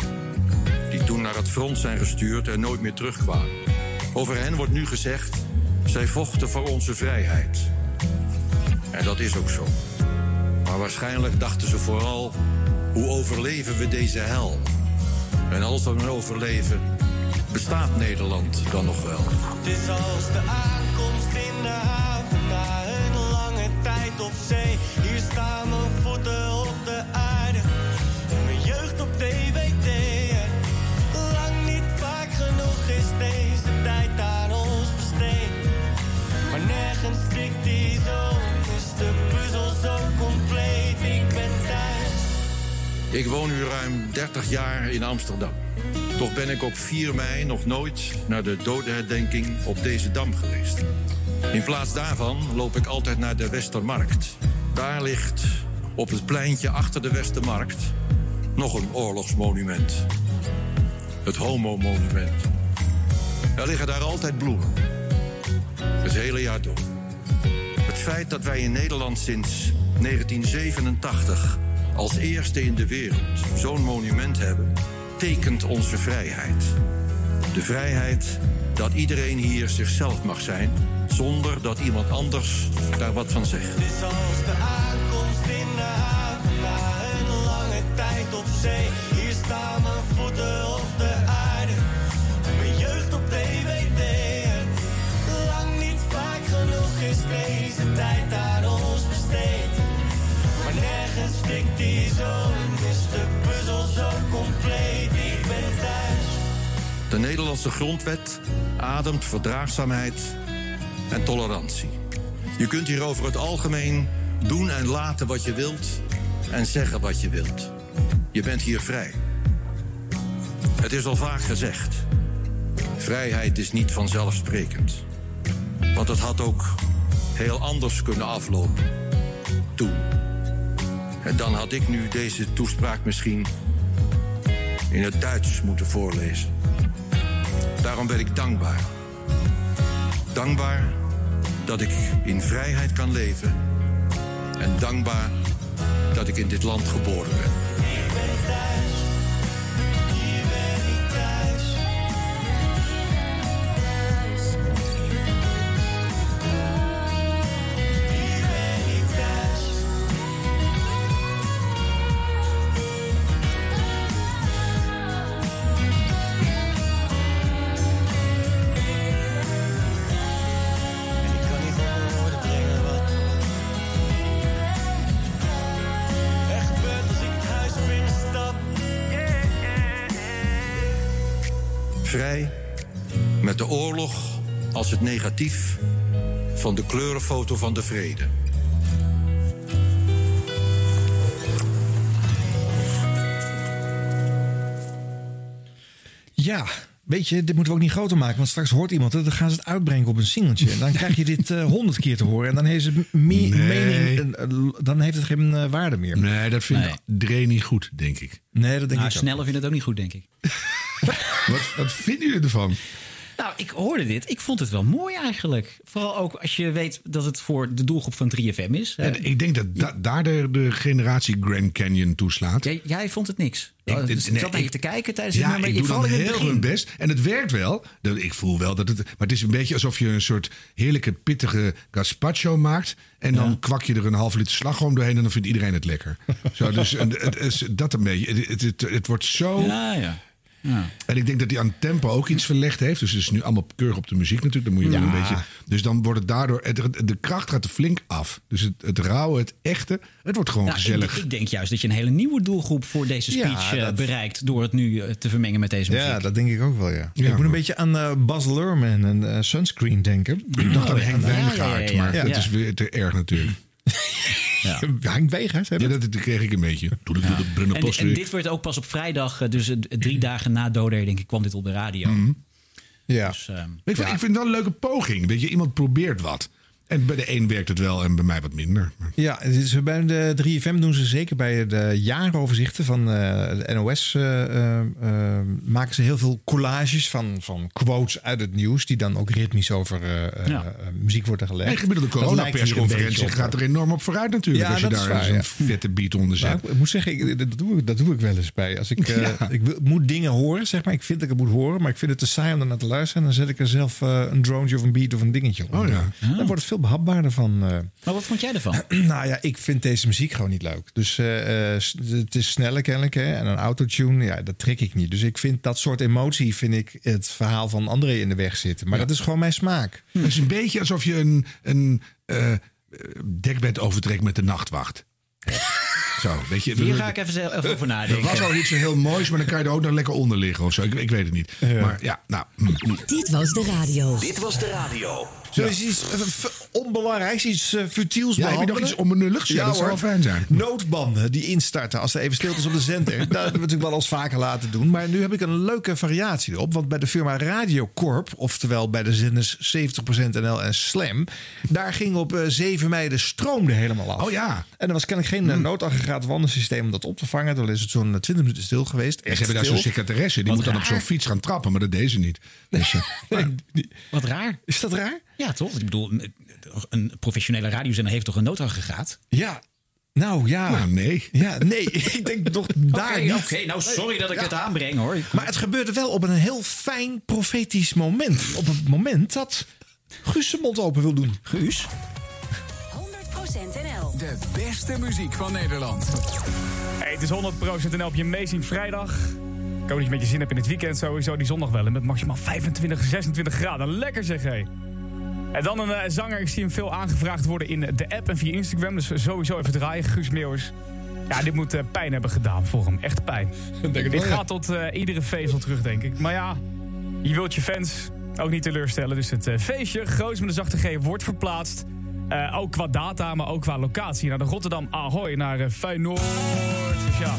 die toen naar het front zijn gestuurd en nooit meer terugkwamen. Over hen wordt nu gezegd, zij vochten voor onze vrijheid. En dat is ook zo. Maar waarschijnlijk dachten ze vooral, hoe overleven we deze hel? En als we overleven, bestaat Nederland dan nog wel? Het is als de Hier staan mijn voeten op de aarde en mijn jeugd op DWD. Lang niet vaak genoeg is deze tijd aan ons besteed. Maar nergens stikt die zo, is de puzzel zo compleet. Ik ben thuis. Ik woon nu ruim 30 jaar in Amsterdam. Toch ben ik op 4 mei nog nooit naar de dodenherdenking op deze dam geweest. In plaats daarvan loop ik altijd naar de Westermarkt. Daar ligt op het pleintje achter de Westermarkt nog een oorlogsmonument. Het Homo-monument. Er liggen daar altijd bloemen. Het hele jaar door. Het feit dat wij in Nederland sinds 1987 als eerste in de wereld zo'n monument hebben, tekent onze vrijheid. De vrijheid dat iedereen hier zichzelf mag zijn, zonder dat iemand anders daar wat van zegt. Het is als de aankomst in de haven na een lange tijd op zee. Hier staan mijn voeten op de aarde en mijn jeugd op DWD. Lang niet vaak genoeg is deze tijd aan ons besteed. Maar nergens stikt die zo en is de puzzel zo compleet. Ik ben thuis. De Nederlandse grondwet ademt verdraagzaamheid en tolerantie. Je kunt hier over het algemeen doen en laten wat je wilt en zeggen wat je wilt. Je bent hier vrij. Het is al vaak gezegd. Vrijheid is niet vanzelfsprekend. Want het had ook heel anders kunnen aflopen. Toen. En dan had ik nu deze toespraak misschien in het Duits moeten voorlezen. Daarom ben ik dankbaar. Dankbaar dat ik in vrijheid kan leven. En dankbaar dat ik in dit land geboren ben. Van de kleurenfoto van de vrede. Ja, weet je, dit moeten we ook niet groter maken. Want straks hoort iemand het, dan gaan ze het uitbrengen op een singeltje. En dan krijg je dit eh, honderd keer te horen. En dan heeft het, me- Nee. mening, eh, eh, dan heeft het geen waarde meer. Nee, dat vindt Nee. Dre niet goed, denk ik. Nee, dat denk nou, ik ook. Snelle vindt het ook niet goed, denk ik. Wat, wat vinden jullie ervan? Nou, ik hoorde dit. Ik vond het wel mooi eigenlijk. Vooral ook als je weet dat het voor de doelgroep van 3FM is. ik denk dat da- daar de, de generatie Grand Canyon toeslaat. Jij, jij vond het niks. Ik- Ik, dus, nee, ik zat naar je ik- te kijken tijdens Ja, het nummer. ik doe dan heel mijn best. En het werkt wel. Ik voel wel dat het... Maar het is een beetje alsof je een soort heerlijke, pittige gazpacho maakt. En dan kwak je er een half liter slagroom doorheen... en dan vindt iedereen het lekker. Zo, dus en, het, is dat een beetje. Het, het, het, het wordt zo... Ja, ja. Ja. En ik denk dat hij aan het tempo ook iets verlegd heeft. Dus het is nu allemaal keurig op de muziek natuurlijk. Dan moet je wel Ja. een beetje. Dus dan wordt het daardoor. het- de kracht gaat er flink af. Dus het, het rauwe, het echte. Het wordt gewoon Nou, gezellig. Ik, ik denk juist dat je een hele nieuwe doelgroep voor deze speech eh, dat- bereikt. door het nu eh, te vermengen met deze muziek. Ja, dat denk ik ook wel, ja. Ja, ik moet een beetje aan eh Bas Luhrmann en Sunscreen denken. Ik dacht aan ja. Henk Ja, Wijngaard. ja, ja, ja. Maar Ja. het is weer te erg natuurlijk. Henk Wegaert, hè? Ja, dat, dat kreeg ik een beetje. Toen ik door de En, dit werd ook pas op vrijdag, eh, dus eh, drie dagen na Doder, denk ik, kwam dit op de radio. Mhm. Ja. Dus, ehm, Ik vind, ik vind het wel een leuke poging. Weet je, iemand probeert wat. En bij de een werkt het wel en bij mij wat minder. Ja, het is, bij de 3FM doen ze zeker bij de jaaroverzichten van eh, de NOS. eh, eh, maken ze heel veel collages van, van quotes uit het nieuws. Die dan ook ritmisch over Ja. muziek worden gelegd. En gemiddelde Dat lijkt hier een coronapersconferentie gaat er enorm op vooruit natuurlijk. Ja, als je dat is daar waar, ja. vette beat onder zet. ik, ik moet zeggen, ik, dat, doe ik, dat doe ik wel eens bij. Als ik, eh, Ja. ik wil- moet dingen horen, zeg maar. Ik vind dat ik het moet horen, maar ik vind het te saai om er naar te luisteren. En dan zet ik er zelf een drone of een beat of een dingetje op. Oh ja. Dan wordt het veel behapbaarder van. eh, Maar wat vond jij ervan? nou ja, ik vind deze muziek gewoon niet leuk. Dus eh, eh, het is sneller kennelijk. Hè? En een autotune, ja, dat trek ik niet. Dus ik vind dat soort emotie, vind ik het verhaal van André in de weg zitten. Maar dat is gewoon mijn smaak. Het is een beetje alsof je een, een eh, dekbed overtrekt met de nachtwacht. Zo, weet je. Hier ga ik even zelf over nadenken. Er was al iets heel moois, maar dan kan je er ook nog lekker onder liggen of zo. Ik, ik weet het niet. Maar ja, nou. mm. Dit was de radio. Dit was de radio. Zullen we eens iets eh, onbelangrijks, iets eh, futiels Ja, heb je nog iets onbenulligs? Ja, dat zou wel fijn zijn. Noodbanden die instarten als er even stilte is op de zender. dat hebben we natuurlijk wel eens vaker laten doen. Maar nu heb ik een leuke variatie erop. Want bij de firma Radiocorp, oftewel bij de zenders 70% NL en Slam... daar ging op eh, 7 mei de stroom er helemaal af. Oh ja. En er was kennelijk geen mm. noodaggregaat wandelsysteem om dat op te vangen. Dan is het zo'n 20 minuten stil geweest. En ze hebben daar zo'n secretaresse. Die moet dan op zo'n fiets gaan trappen, maar dat deed ze niet. Dus, eh, Wat raar. Is dat raar? Ja, toch? Ik bedoel, een professionele radiozender heeft toch een noodaggregaat? Ja. Nou ja. Nou, nee. Ja, nee. ik denk toch daar Oké, niet. oké, nou sorry dat ik Ja. het aanbreng hoor. Maar het gebeurde wel op een heel fijn profetisch moment. Op het moment dat Guus zijn mond open wil doen. Guus? 100% NL. De beste muziek van Nederland. Hey, het is 100% NL op je Amazing Vrijdag. Ik hoop dat je met je zin hebt in het weekend sowieso die zondag wel. En met maximaal 25, 26 graden. Lekker zeg hé. En dan een eh, zanger, ik zie hem veel aangevraagd worden in de app en via Instagram. Dus sowieso even draaien, Guus Meeuwers. Ja, dit moet eh, pijn hebben gedaan voor hem. Echt pijn. dit wel, ja. gaat tot eh, iedere vezel terug, denk ik. Maar ja, je wilt je fans ook niet teleurstellen. Dus het feestje, groots met een zachte G, wordt verplaatst. Ook qua data, maar ook qua locatie. Naar de Rotterdam Ahoy, naar Feyenoord. Dus ja,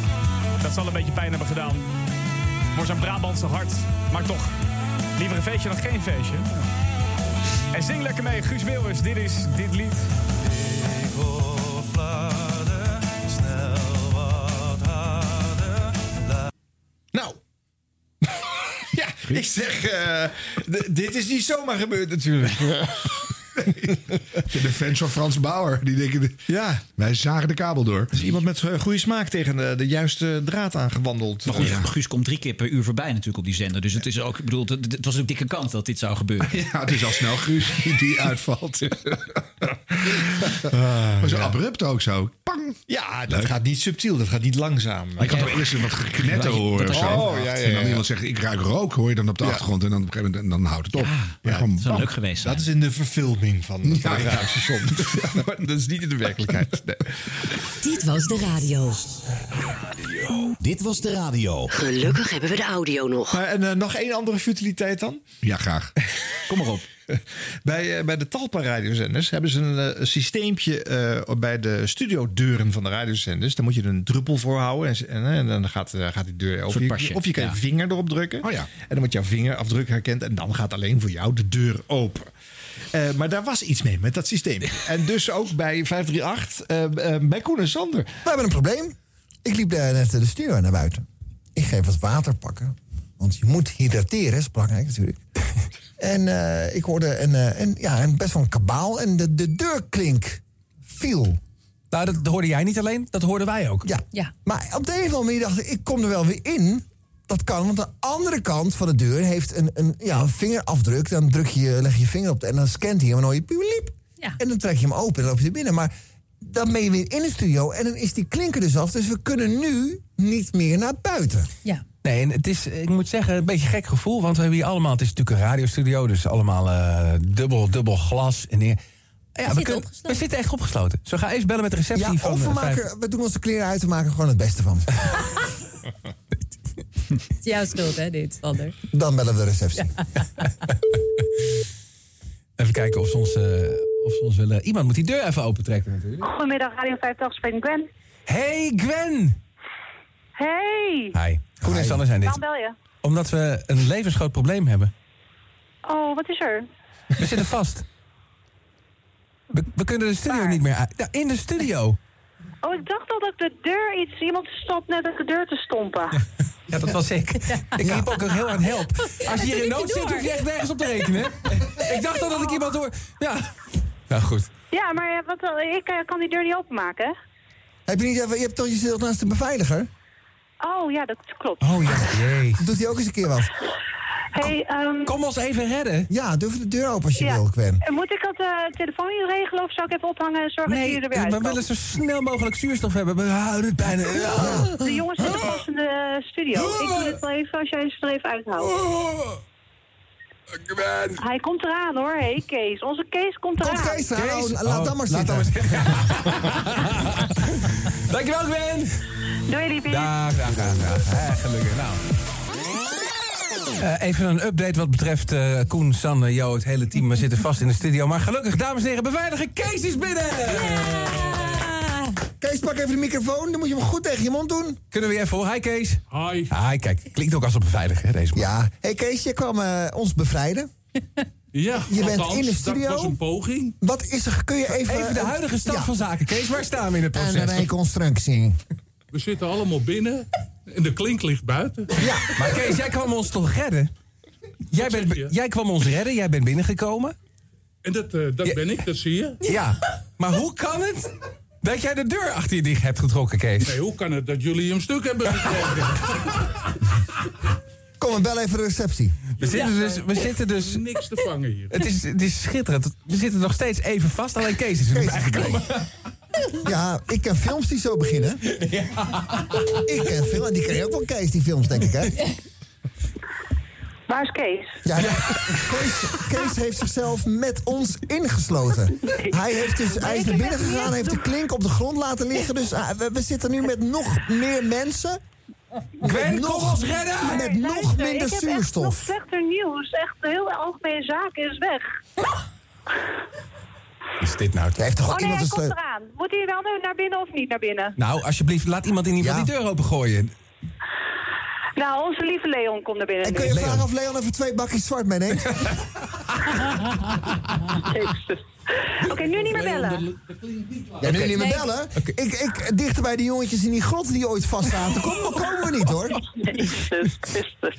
dat zal een beetje pijn hebben gedaan. Voor zijn Brabantse hart. Maar toch, liever een feestje dan geen feestje. En zing lekker mee, Guus Meeuwis. Dit is dit lied. Nou. ja, ik zeg, eh, d- dit is niet zomaar gebeurd natuurlijk. de fans van Frans Bauer, die denken... Ja. Wij zagen de kabel door. Er is iemand met eh, goede smaak tegen de, de juiste draad aangewandeld. Maar goed, Guus komt drie keer per uur voorbij natuurlijk op die zender. Dus het is ook, ik bedoel, het, het was een dikke kans dat dit zou gebeuren. Ja, het is al snel Guus die, uitvalt. maar zo abrupt ook zo. Pang! Ja, dat gaat niet subtiel, dat gaat niet langzaam. Ik had toch eerst wat geknetter horen of zo. Oh, ja, ja, En dan ja. iemand zegt, ik ruik rook, hoor je dan op de Ja. achtergrond. En dan, op een gegeven moment, dan houdt het op. Maar gewoon Het zou bam. leuk geweest zijn. Dat is in de verfilming van, van Ja, het ja. radiostation. Ja, maar dat is niet in de werkelijkheid. Nee. Dit was de radio. Dit was de radio. Gelukkig hebben we de audio nog. Maar, en eh, nog één andere futiliteit dan? Ja, graag. Kom maar op. Bij, eh, bij de Talpa-radiozenders hebben ze een, eh, een systeempje eh, bij de studiodeuren van de radiozenders. Daar moet je een druppel voor houden. En, en, eh, en dan gaat, eh, gaat die deur open. Of je kan ja. je vinger erop drukken. Oh ja. En dan wordt jouw vingerafdruk herkend. En dan gaat alleen voor jou de deur open. Eh, maar daar was iets mee met dat systeem. en dus ook bij 538, eh, eh, bij Koen en Sander. We hebben een probleem. Ik liep daar net de studio naar buiten. Ik ga even wat water pakken. Want je moet hydrateren, is belangrijk natuurlijk. en eh, ik hoorde een, een, ja, een best wel een kabaal. En de, de deurklink viel. Nou, dat hoorde jij niet alleen, dat hoorden wij ook. Ja. Ja. Maar op de een of andere manier dacht ik, ik kom er wel weer in. Dat kan, want de andere kant van de deur heeft een, een, ja, een vingerafdruk. Dan druk je, leg je je vinger op de, en dan scant hij hem en dan hoor je pieliep. Ja. En dan trek je hem open en dan loop je er binnen. Maar dan ben je weer in de studio en dan is die klinker dus af. Dus we kunnen nu niet meer naar buiten. Ja. Nee, en het is, ik moet zeggen, een beetje een gek gevoel. Want we hebben hier allemaal, het is natuurlijk een radiostudio, dus allemaal eh, dubbel, dubbel glas. En neer. Ja, we, zitten kunnen- opgesloten. we zitten echt opgesloten. Zo ga eens bellen met de receptie Ja, van of we, maken, vijf- we doen onze kleren uit en maken er gewoon het beste van. Het is jouw schuld, hè, dit, Sander. Dan bellen we de receptie. Even kijken of ze ons, eh, of ze ons willen... Iemand moet die deur even opentrekken natuurlijk. Goedemiddag, Radio 50, spreek Gwen. Hey Gwen! Hey! Hi. Koen en Sander zijn dit. Waarom bel je? Omdat we een levensgroot probleem hebben. Oh, wat is er? We zitten vast. We, we kunnen de studio niet meer uit. Ja, in de studio. Oh, ik dacht al dat de deur iets... Iemand stopt net op de deur te stompen. Ja, dat was ik. Ik riep ook heel hard help. Als je hier in nood zit, hoef je echt nergens op te rekenen. Ik dacht al dat ik iemand door... Ja. Nou goed. Ja, maar eh, wat, eh, ik eh, kan die deur niet openmaken. Heb je niet even, je hebt toch je zit naast de beveiliger? Oh, ja, dat klopt. Oh ja, jee. Doet hij ook eens een keer wat? Hey, ehm, Kom ons even redden. Ja, doe even de deur open als je Ja. wil, Gwen. eh, moet ik dat eh, telefoon niet regelen of zou ik even ophangen en zorgen dat Nee, jullie er weer we uitkomen? willen zo snel mogelijk zuurstaf hebben. We houden het bijna... Ja. De jongens zitten vast in de eh, studio. Ik doe dit wel even als jij ze er even uithoudt. Hij komt eraan hoor, hé hey, Kees. Onze Kees komt eraan. Komt Kees eraan? Oh, laat dan maar zitten. Dankjewel, Gwen. Doei, liefie. Dag, dag, dag. gelukkig. Nou. Eh, even een update wat betreft eh, Koen, Sanne, Jo, het hele team. We zitten vast in de studio. Maar gelukkig, dames en heren, beveiliger Kees is binnen! Kees, pak even de microfoon. Dan moet je hem goed tegen je mond doen. Kunnen we je even horen? Hi, Kees. Hi. Hi, kijk. Klinkt ook als een beveiliger, hè, deze man. Ja. hey Kees, je kwam eh, ons bevrijden. Ja, Je bent althans, in de studio. Dat was een poging. Wat is er? Kun je even... Even de huidige stand Ja. van zaken, Kees. Waar staan we in het En proces? een reconstructie. We zitten allemaal binnen en de klink ligt buiten. Ja, maar Kees, jij kwam ons toch redden? Jij, bent, jij kwam ons redden, jij bent binnengekomen. En dat, eh, dat ben ik, dat zie je. Ja, maar hoe kan het dat jij de deur achter je dicht hebt getrokken, Kees? Nee, hoe kan het dat jullie hem stuk hebben gekregen? Kom, en bel even de receptie. We zitten dus... We zitten dus Niks te vangen hier. het, is, het is schitterend. We zitten nog steeds even vast, alleen Kees is er nu bijgekomen. Ja, ik ken films die zo beginnen. Ik ken films, en die ken je ook wel, Kees, die films, denk ik, hè? Waar is Kees? Ja, Kees, Kees heeft zichzelf met ons ingesloten. Hij, heeft dus, hij is naar binnen gegaan, heeft de klink op de grond laten liggen. Dus ah, we, we zitten nu met nog meer mensen. Gwen, ons redden! Met nog Luister, minder ik heb echt nog zuurstof. slechter nieuws. Echt, de hele algemene zaak is weg. Is dit nou? Er heeft toch Oh nee, iemand hij een sleutel? eraan. Moet hij wel nu naar binnen of niet naar binnen? Nou, alsjeblieft, laat iemand in ieder geval Ja. die deur opengooien. Nou, onze lieve Leon komt naar binnen En kun je vragen of Leon even twee bakjes zwart meeneemt? Oké, nu niet meer bellen. Ja, nu niet meer bellen. Ik, ik, dichter bij die jongetjes in die grot die ooit vast zaten. Kom, komen we niet, hoor.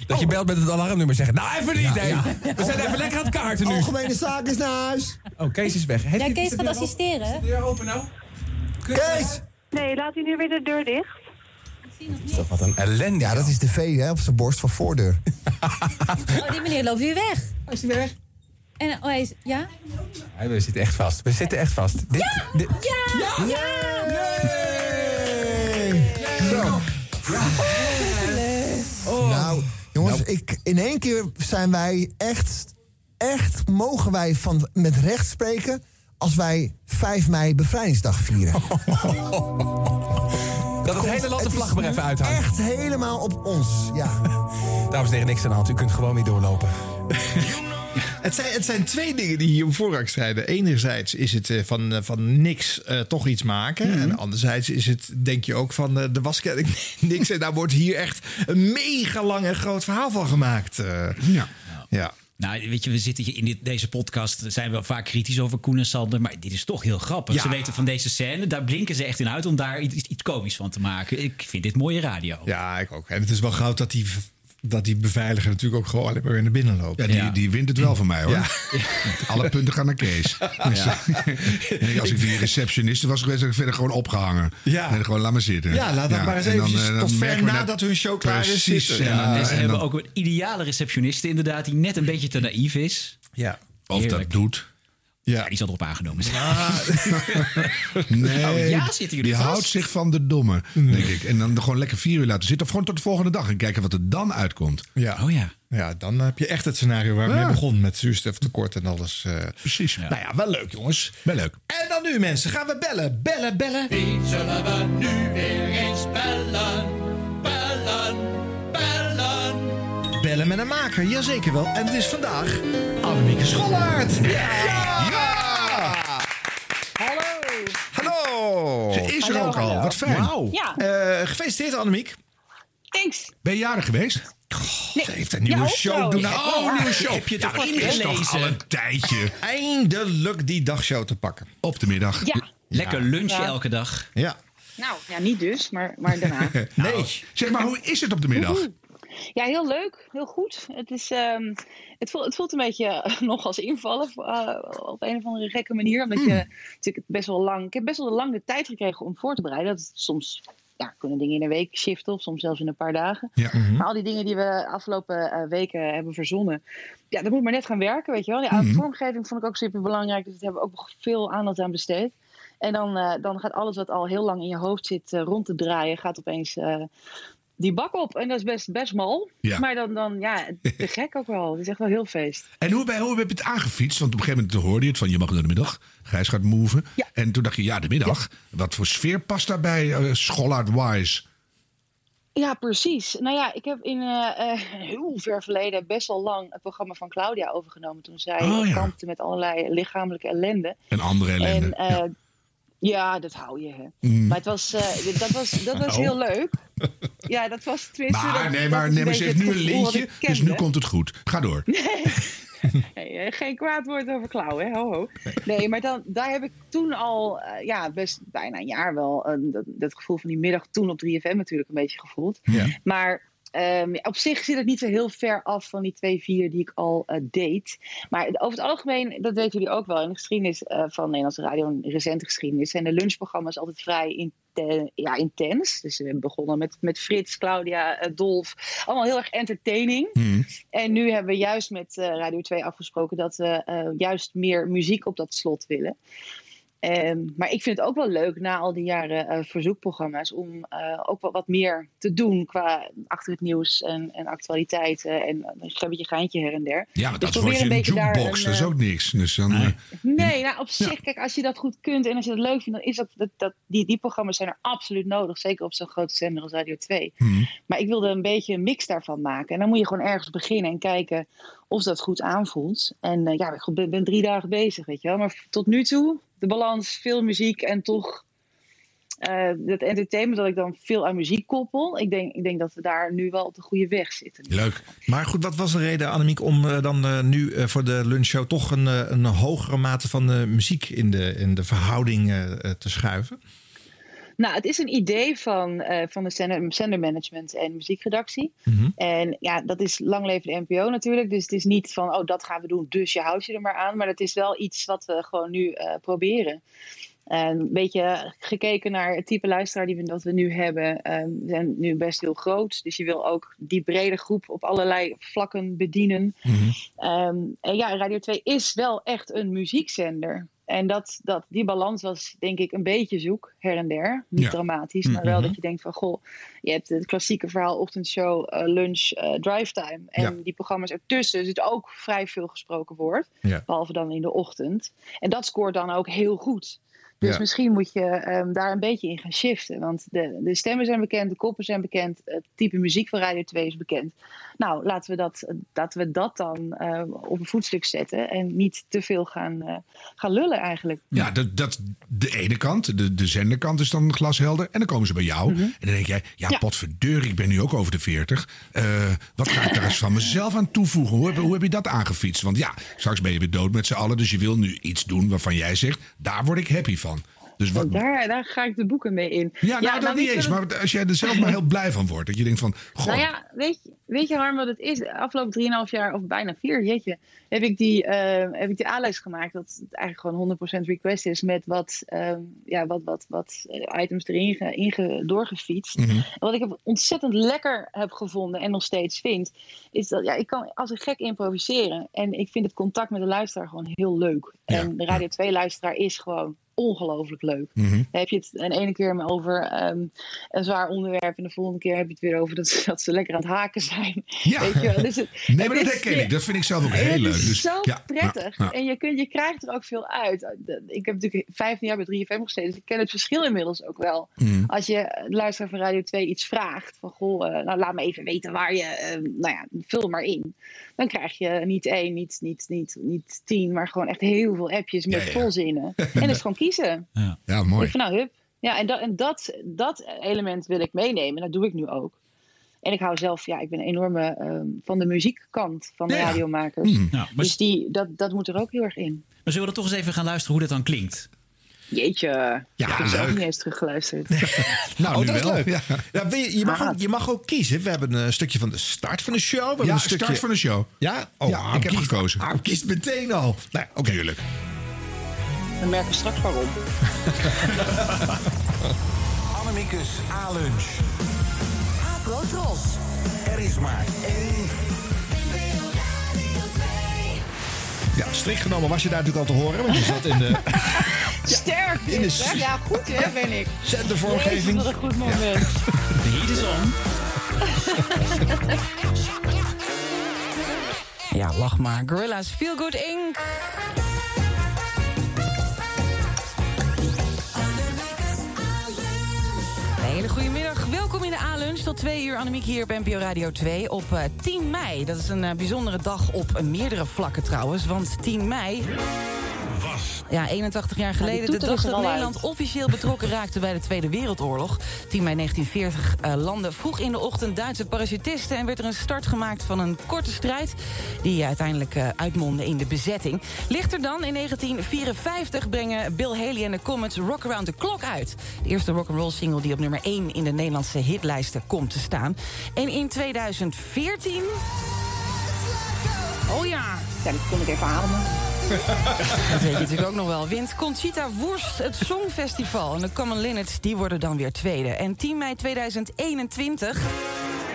Dat je belt met het alarmnummer zeggen. Nou, even niet, hè. We zijn even lekker aan het kaarten nu. Algemene zaak is naar huis. Oh, Kees is weg. Heeft Ja, Kees gaat assisteren. Is de deur open nou? Kees! Nee, laat hij nu weer de deur dicht. Wat een ellende. Ja, dat is de V hè, op zijn borst van voordeur. Oh, die meneer loopt weer weg. Is hij weg? En, oh, hij is, ja? Ja, we zitten echt vast. We zitten echt vast. Dit, dit, Ja! Ja! Zo. Nou, jongens, ik, in één keer zijn wij echt, echt, mogen wij van, met recht spreken als wij 5 mei bevrijdingsdag vieren. Dat het hele land de vlag maar even uithangt. Echt helemaal op ons, ja. Dames en heren, niks aan de hand. U kunt gewoon weer doorlopen. Het zijn, het zijn twee dingen die hier om voorrang strijden. Enerzijds is het eh, van, eh, van niks eh, toch iets maken. Mhm. En anderzijds is het, denk je ook, van de waskenning niks. En daar wordt hier echt een mega lang en groot verhaal van gemaakt. eh. Ja. ja. Nou, weet je, we zitten hier in dit, deze podcast. Zijn we vaak kritisch over Koen en Sander. Maar dit is toch heel grappig. Ja. Ze weten van deze scène. Daar blinken ze echt in uit om daar iets, iets komisch van te maken. Ik vind dit mooie radio. Ja, ik ook. En het is wel goud dat die, dat die beveiliger natuurlijk ook gewoon alleen maar weer naar binnen loopt. Ja, die, die wint het wel van mij hoor. Ja. Alle punten gaan naar Kees. Dus, nee, als ik die receptioniste was geweest, had ik verder gewoon opgehangen. Ja. En gewoon laat maar zitten. Ja, laat dat maar eens en dan, eventjes eh, dan tot ver we net- nadat hun show klaar is Precies. zitten. En dan, eh, en ze en hebben dan- ook een ideale receptioniste inderdaad... die net een beetje te naïef is. Ja. Of dat doet. Ja. die zal erop aangenomen zijn. Nee, Oh, ja, zitten jullie die vast? houdt zich van de domme, denk ik. En dan gewoon lekker vier uur laten zitten. Of gewoon tot de volgende dag en kijken wat er dan uitkomt. Ja. Oh ja. Ja, dan heb je echt het scenario waar we Ja. mee begonnen met zuurstoftekort en alles. eh. Precies. Nou ja, wel leuk jongens. Wel leuk. En dan nu mensen, gaan we bellen, bellen, bellen. Wie zullen we nu weer eens bellen? Bellen, bellen. Bellen met een maker, jazeker wel. En het is vandaag Annemieke Schollaert. Ja! Hallo. Hallo! Ze is er ook al. Wat fijn. Wauw. Ja. Eh, gefeliciteerd Annemiek. Thanks. Ben je jarig geweest? Nee. Ze heeft een nieuwe Ja, show. zo. Doe Ja. nou, oh, een nieuwe show. Heb je het Ja, is toch al een tijdje. Eindelijk die dagshow te pakken. Op de middag. Ja. Lekker lunchen Ja. elke dag. Ja. Nou, ja, niet dus, maar, maar daarna. Nee. Zeg maar, hoe is het op de middag? Ja, heel leuk. Heel goed. Het, is, ehm, het, voelt, het voelt een beetje eh, nog als invallen eh, op een of andere gekke manier. Omdat je natuurlijk best wel lang... Ik heb best wel lang de tijd gekregen om voor te bereiden. Dat soms ja, kunnen dingen in een week shiften of soms zelfs in een paar dagen. Maar al die dingen die we afgelopen eh, weken hebben verzonnen, ja, dat moet maar net gaan werken, weet je wel. Ja, Mhm. Vormgeving vond ik ook super belangrijk, dus daar hebben we ook veel aandacht aan besteed. En dan, dan gaat alles wat al heel lang in je hoofd zit rond te draaien, gaat opeens die bak op. En dat is best, best mal. Ja. Maar dan, dan, ja, te gek ook wel. Het is echt wel heel feest. En hoe, bij, hoe heb je het aangefietst? Want op een gegeven moment hoorde je het van je mag naar de middag. Gijs gaat moven. En toen dacht je, ja, de middag. Wat voor sfeer past daarbij, uh, Schollaard-wise? Ja, precies. Nou ja, ik heb in eh, eh, heel ver verleden best wel lang het programma van Claudia overgenomen. Toen zij Oh, ja. kampte met allerlei lichamelijke ellende. En andere ellende. En, eh, ja. dat hou je. Hè. Mm. Maar het was, eh, dat was, dat was heel leuk. Ja, dat was tenminste... Maar dat- nee, maar, nee, maar ze heeft nu een lintje, dus nu komt het goed. Ga door. Nee, eh, geen kwaad woord over klauwen, hè? Ho, ho. Nee, maar dan, daar heb ik toen al, eh, ja, best bijna een jaar wel, dat, dat gevoel van die middag toen op 3FM natuurlijk een beetje gevoeld. Maar ehm, op zich zit het niet zo heel ver af van die twee vier die ik al eh, deed. Maar over het algemeen, dat weten jullie ook wel, in de geschiedenis eh, van Nederlandse radio, een recente geschiedenis, zijn de lunchprogramma's altijd vrij inte- ja, intens. Dus we begonnen met, met Frits, Claudia, eh, Dolf. Allemaal heel erg entertaining. En nu hebben we juist met eh, Radio 2 afgesproken dat we eh, juist meer muziek op dat slot willen. Ehm, maar ik vind het ook wel leuk na al die jaren eh, verzoekprogramma's om eh, ook wel wat meer te doen qua achter het nieuws en, en actualiteiten en een beetje geintje her en der. Ja, maar Dus dat je een beetje jukebox. een, Dat is eh, ook niks. Dus dan, eh, Nee, nou, op zich, kijk, als je dat goed kunt en als je dat leuk vindt, dan is dat, dat, dat die, die programma's zijn er absoluut nodig. Zeker op zo'n grote zender als Radio 2. Maar ik wilde een beetje een mix daarvan maken. En dan moet je gewoon ergens beginnen en kijken of dat goed aanvoelt. En eh, ja, ik ben, ben drie dagen bezig, weet je wel. Maar tot nu toe, de balans, veel muziek en toch eh dat entertainment dat ik dan veel aan muziek koppel. Ik denk, ik denk dat we daar nu wel op de goede weg zitten. Leuk. Maar goed, wat was de reden, Annemiek, om eh, dan eh, nu voor de lunchshow toch een, een hogere mate van muziek in de, in de verhouding te schuiven? Nou, het is een idee van, eh, van de zender, zendermanagement en muziekredactie. Mhm. En ja, dat is lang leven de NPO natuurlijk. Dus het is niet van, oh, dat gaan we doen, dus je houdt je er maar aan. Maar het is wel iets wat we gewoon nu eh, proberen. En een beetje gekeken naar het type luisteraar die we, dat we nu hebben. we zijn nu best heel groot. Dus je wil ook die brede groep op allerlei vlakken bedienen. Ehm, en ja, Radio 2 is wel echt een muziekzender. En dat, dat, die balans was denk ik een beetje zoek, her en der. Niet Ja. dramatisch, maar wel Mhm. dat je denkt van... goh, je hebt het klassieke verhaal ochtendshow, eh, lunch, eh drive time. En Ja. die programma's ertussen zit ook vrij veel gesproken woord. Ja. Behalve dan in de ochtend. En dat scoort dan ook heel goed. Dus Ja. misschien moet je ehm, daar een beetje in gaan shiften. Want de, de stemmen zijn bekend, de koppen zijn bekend, het type muziek van Radio 2 is bekend. Nou, laten we dat, laten we dat dan eh, op een voetstuk zetten en niet te veel gaan, eh, gaan lullen eigenlijk. Ja, dat, dat, de ene kant, de, de zenderkant is dan glashelder. En dan komen ze bij jou. En dan denk jij, ja, Ja. potverdeur, ik ben nu ook over de 40. Eh, wat ga ik daar eens van mezelf aan toevoegen? Hoe heb, hoe heb je dat aangefietst? Want ja, straks ben je weer dood met z'n allen. Dus je wil nu iets doen waarvan jij zegt, daar word ik happy van. Dus wat, Daar, daar ga ik de boeken mee in. ja, nou, dat niet eens. Maar als jij er zelf maar heel blij van wordt. Dat je denkt van, goh, Nou ja, weet je, weet je Harm wat het is? Afgelopen 3,5 jaar, of bijna 4, jeetje, heb ik die, eh, heb ik die A-lijst gemaakt. Dat het eigenlijk gewoon 100% request is met wat, ehm, ja, wat, wat, wat items erin ge, inge, doorgefietst. Mhm. Wat ik ontzettend lekker heb gevonden en nog steeds vind, is dat ja, ik kan als een gek improviseren. En ik vind het contact met de luisteraar gewoon heel leuk. En de Radio 2-luisteraar is gewoon ongelooflijk leuk. Mhm. Dan heb je het een ene keer over ehm, een zwaar onderwerp en de volgende keer heb je het weer over dat, ze- dat ze lekker aan het haken zijn. Ja. Weet je wel? Dus het, nee, het maar dat is- herken ik. Dat vind ik zelf ook heel het leuk. is Dus, zo ja, prettig. ja. En je, kunt, je krijgt er ook veel uit. Ik heb natuurlijk 15 jaar bij 3FM gezeten, dus ik ken het verschil inmiddels ook wel. Mhm. Als je de luisteraar van Radio 2 iets vraagt, van goh, eh, nou laat me even weten waar je, eh, nou ja, vul maar in. Dan krijg je niet één, niet, niet, niet, niet tien, maar gewoon echt heel veel appjes met volzinnen. En dat is gewoon kiezen. Ja, mooi. Ik van nou, hup. Ja, en, dat, en dat, dat element wil ik meenemen. Dat doe ik nu ook. En ik hou zelf, ja, ik ben een enorme ehm, van de muziekkant van de Ja, ja. radiomakers. Mm. Ja, maar- Dus die, dat, dat moet er ook heel erg in. Maar zullen we dan toch eens even gaan luisteren hoe dat dan klinkt? Jeetje. Ja, ik heb ze ook leuk. niet eens teruggeluisterd. Nou, oh, nu dat is wel. leuk. Ja. Ja, je, je, mag Ah. ook, je mag ook kiezen. We hebben een stukje van de start van de show. We hebben Ja, een start stukje... van de show. Ja? Oh, Ja, ik heb kiest- gekozen. Harm kiest meteen al. Nou, oké. Tuurlijk. We merken straks waarom. Annemiekes A-lunch. Afro Tros. Er is maar één. Ja, strikt genomen was je daar natuurlijk al te horen. Want je zat in de Sterk in de? Ja, goed hè, ben ik. zendervormgeving. Jezus, wat een goed moment. De heat is on. Ja, lach maar. Gorilla's Feel Good Inc. hele goede middag. Welkom in de A-lunch. Tot twee uur Annemiek hier op NPO Radio 2 op eh, 10 mei. Dat is een eh, bijzondere dag op meerdere vlakken trouwens. Want 10 mei... Ja, 81 jaar geleden. toeter de dag dat Nederland uit. officieel betrokken raakte bij de Tweede Wereldoorlog. 10 mei 1940 eh, landden vroeg in de ochtend Duitse parachutisten... en werd er een start gemaakt van een korte strijd... die uiteindelijk eh, uitmondde in de bezetting. Lichter dan, in 1954 brengen Bill Haley en de Comets Rock Around the Clock uit. De eerste rock'n'roll single die op nummer 1 in de Nederlandse hitlijsten komt te staan. En in 2014... Oh ja, Ja, dat kon ik even ademen. Dat weet je natuurlijk ook nog wel. Wint Conchita Wurst het Songfestival. En de Common Linnets die worden dan weer tweede. En 10 mei 2021...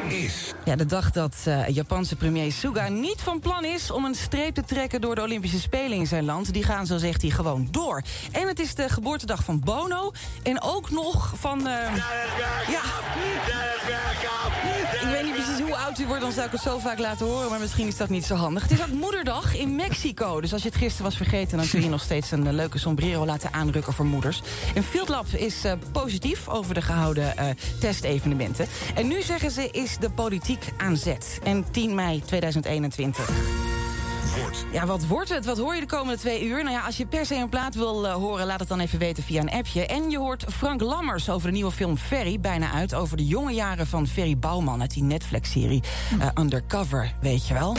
Is. Ja, de dag dat eh, Japanse premier Suga niet van plan is... om een streep te trekken door de Olympische Spelen in zijn land. Die gaan, zo zegt hij, gewoon door. En het is de geboortedag van Bono. En ook nog van... eh, ja, ik weet niet precies hoe oud u wordt, dan zou ik het zo vaak laten horen. Maar misschien is dat niet zo handig. Het is ook moederdag in Mexico. Dus als je het gisteren was vergeten, dan kun je nog steeds een eh, leuke sombrero laten aanrukken voor moeders. En Field Lab is positief over de gehouden eh, testevenementen. En nu zeggen ze, is de politiek aan zet. En 10 mei 2021. Ja, wat wordt het? Wat hoor je de komende twee uur? Nou ja, als je per se een plaat wil eh, horen, laat het dan even weten via een appje. En je hoort Frank Lammers over de nieuwe film Ferry, bijna uit. Over de jonge jaren van Ferry Bouwman uit die Netflix-serie eh, Undercover, weet je wel.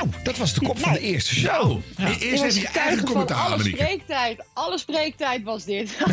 Nou, dat was de kop van de eerste show. Nou, Ja. eerst even was je eigen commentaar, alle Annemieke. spreektijd. Alle spreektijd was dit.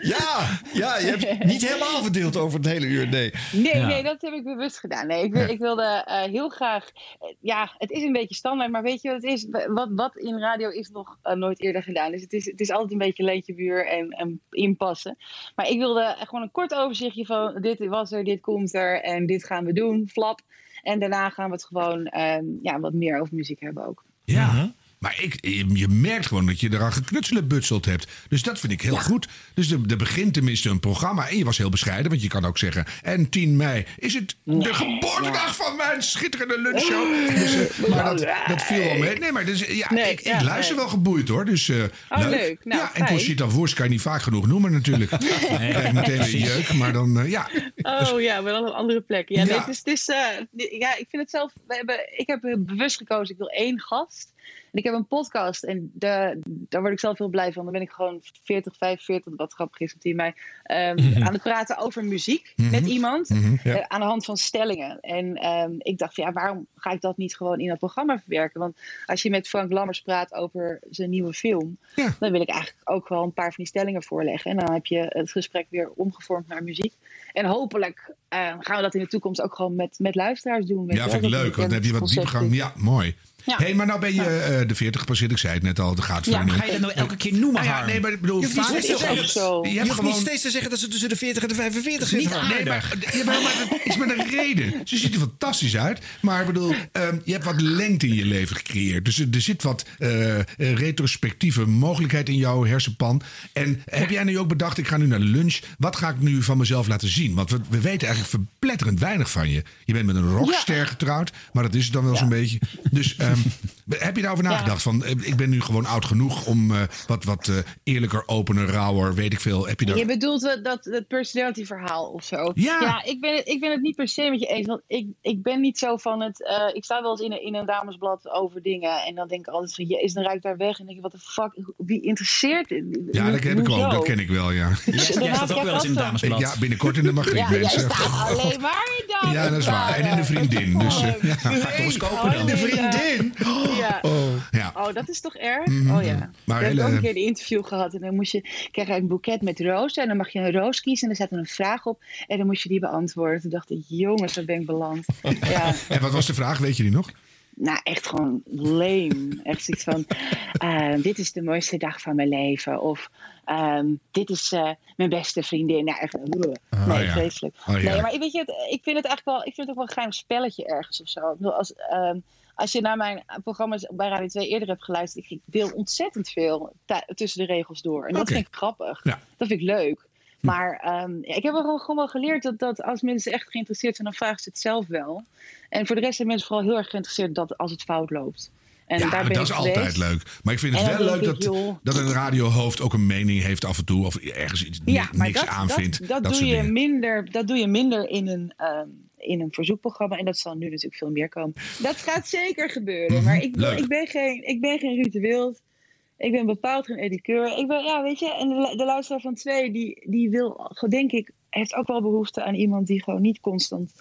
Ja, ja, je hebt niet helemaal verdeeld over het hele uur, nee. Nee, nee, dat heb ik bewust gedaan. Nee, ik, wil- ik wilde eh, heel graag. eh, ja, het is een beetje standaard, maar weet je wat het is? Wat, wat in radio is nog eh, nooit eerder gedaan. Dus het is, het is altijd een beetje leentje buur en, en inpassen. Maar ik wilde gewoon een kort overzichtje van: dit was er, dit komt er en dit gaan we doen. Flap. En daarna gaan we het gewoon eh, ja, wat meer over muziek hebben ook. Ja. Maar ik, je, merkt gewoon dat je eraan geknutselen butseld hebt. Dus dat vind ik heel goed. Dus er, er begint tenminste een programma. En je was heel bescheiden, want je kan ook zeggen... en 10 mei is het de geboortedag van mijn schitterende lunchshow. Dus, eh, maar dat, dat viel wel mee. Nee, maar dus, ja, Nee, ik, ik luister nee. wel geboeid hoor. Dus, eh, Oh, leuk. Nou, ja, en. Conchita Wurst kan je niet vaak genoeg noemen natuurlijk. Dan krijg ik meteen een jeuk. Maar dan, eh, ja... Oh ja, maar dan op andere plekken. Ja, nee, het is, het is, eh, ja, ik vind het zelf. We hebben, ik heb bewust gekozen. Ik wil één gast. Ik heb een podcast. En de, daar word ik zelf heel blij van. Dan ben ik gewoon 40, 45, wat grappig is op 10 mei. ehm, aan het praten over muziek Mhm. met iemand. Mhm, ja. eh, aan de hand van stellingen. En ehm, ik dacht, van, ja, waarom ga ik dat niet gewoon in dat programma verwerken? Want als je met Frank Lammers praat over zijn nieuwe film. Dan wil ik eigenlijk ook wel een paar van die stellingen voorleggen. En dan heb je het gesprek weer omgevormd naar muziek. En hopelijk eh, gaan we dat in de toekomst ook gewoon met, met luisteraars doen. Ja, vind ik leuk, want dan heb je wat diepgang. Ja, mooi. Ja. hey, maar nou ben je eh, de 40 gepasseerd. Ik zei het net al, de gaat Ja, maar niet. ga je dat nou elke keer noemen, Nou ja, nee, maar ik bedoel, Je hoeft niet steeds het zo. Je Je hebt niet steeds te zeggen dat ze tussen de 40 en de 45 Niet zitten. nee, maar, jawel, maar dat is met een reden. Ze ziet er fantastisch uit. Maar ik bedoel, ehm, je hebt wat lengte in je leven gecreëerd. Dus er, zit wat eh, eh, retrospectieve mogelijkheid in jouw hersenpan. En heb jij nu ook bedacht, ik ga nu naar lunch. Wat ga ik nu van mezelf laten zien? Want we, we weten eigenlijk verpletterend weinig van je. Je bent met een rockster getrouwd. Maar dat is het dan wel zo'n beetje. Dus ehm, heb je daarover nagedacht? Van, eh, ik ben nu gewoon oud genoeg om eh, wat, wat eh, eerlijker, opener, rauwer, weet ik veel. Heb je daar... Je bedoelt dat, dat het personality verhaal of zo? Ja. ik, ben, het- ik ben het niet per se met je eens. Want ik, ik ben niet zo van het... eh, ik sta wel eens in een, in een damesblad over dingen. En dan denk ik altijd van... Jezus, dan ruik ik daar weg. En denk ik, wat de fuck? Wie interesseert dit? Ja, dat heb ik ook. Dat ken ik wel, ja. Jij- jij staat ook wel eens in een damesblad. Ja, binnenkort in de Magriet, Ja, jij mensen. staat alleen maar in. Ja, dat is waar. En in de vriendin. Dus, eh, ja. Ga ik toch eens kopen dan? De vriendin? Ja. Oh. Ja. Oh, dat is toch erg? Mhm. Oh ja. Maar ik heb ook een keer een interview gehad en dan moest je krijg je een boeket met rozen en dan mag je een roos kiezen en er staat er een vraag op en dan moest je die beantwoorden. Toen dacht ik, jongens, daar ben ik beland. ja, En wat was de vraag? Weet je die nog? nou echt gewoon lame. Echt zoiets van, eh, dit is de mooiste dag van mijn leven of ehm, dit is eh, mijn beste vriendin. Nou, echt, Oh, nee, ja. vreselijk. Oh, ja. Nee, maar weet je, ik vind het eigenlijk wel, ik vind het ook wel een geheim spelletje ergens of zo. Ik bedoel, als, ehm, als je naar mijn programma's bij Radio 2 eerder hebt geluisterd, ik, deel ontzettend veel tu- tussen de regels door. En dat vind ik grappig. Ja. Dat vind ik leuk. Maar ehm, ja, ik heb wel gewoon, wel geleerd dat, dat als mensen echt geïnteresseerd zijn, dan vragen ze het zelf wel. En voor de rest zijn mensen vooral heel erg geïnteresseerd dat als het fout loopt. En ja, daar ben dat is altijd geweest. leuk. Maar ik vind het En wel leuk dat, joh. dat een radiohoofd ook een mening heeft af en toe. Of ergens iets, Ja, niks dat, aanvindt. dat, dat, dat doe je minder, dat doe je minder in een, ehm, in een verzoekprogramma. En dat zal nu natuurlijk veel meer komen. Dat gaat zeker gebeuren. Maar ik, Leuk. ik, ben geen, ik ben geen Ruud de Wild. Ik ben bepaald geen Eddie Keur. Ik ben, ja, weet je, en de, de luisteraar van twee, die, die wil, denk ik, heeft ook wel behoefte aan iemand die gewoon niet constant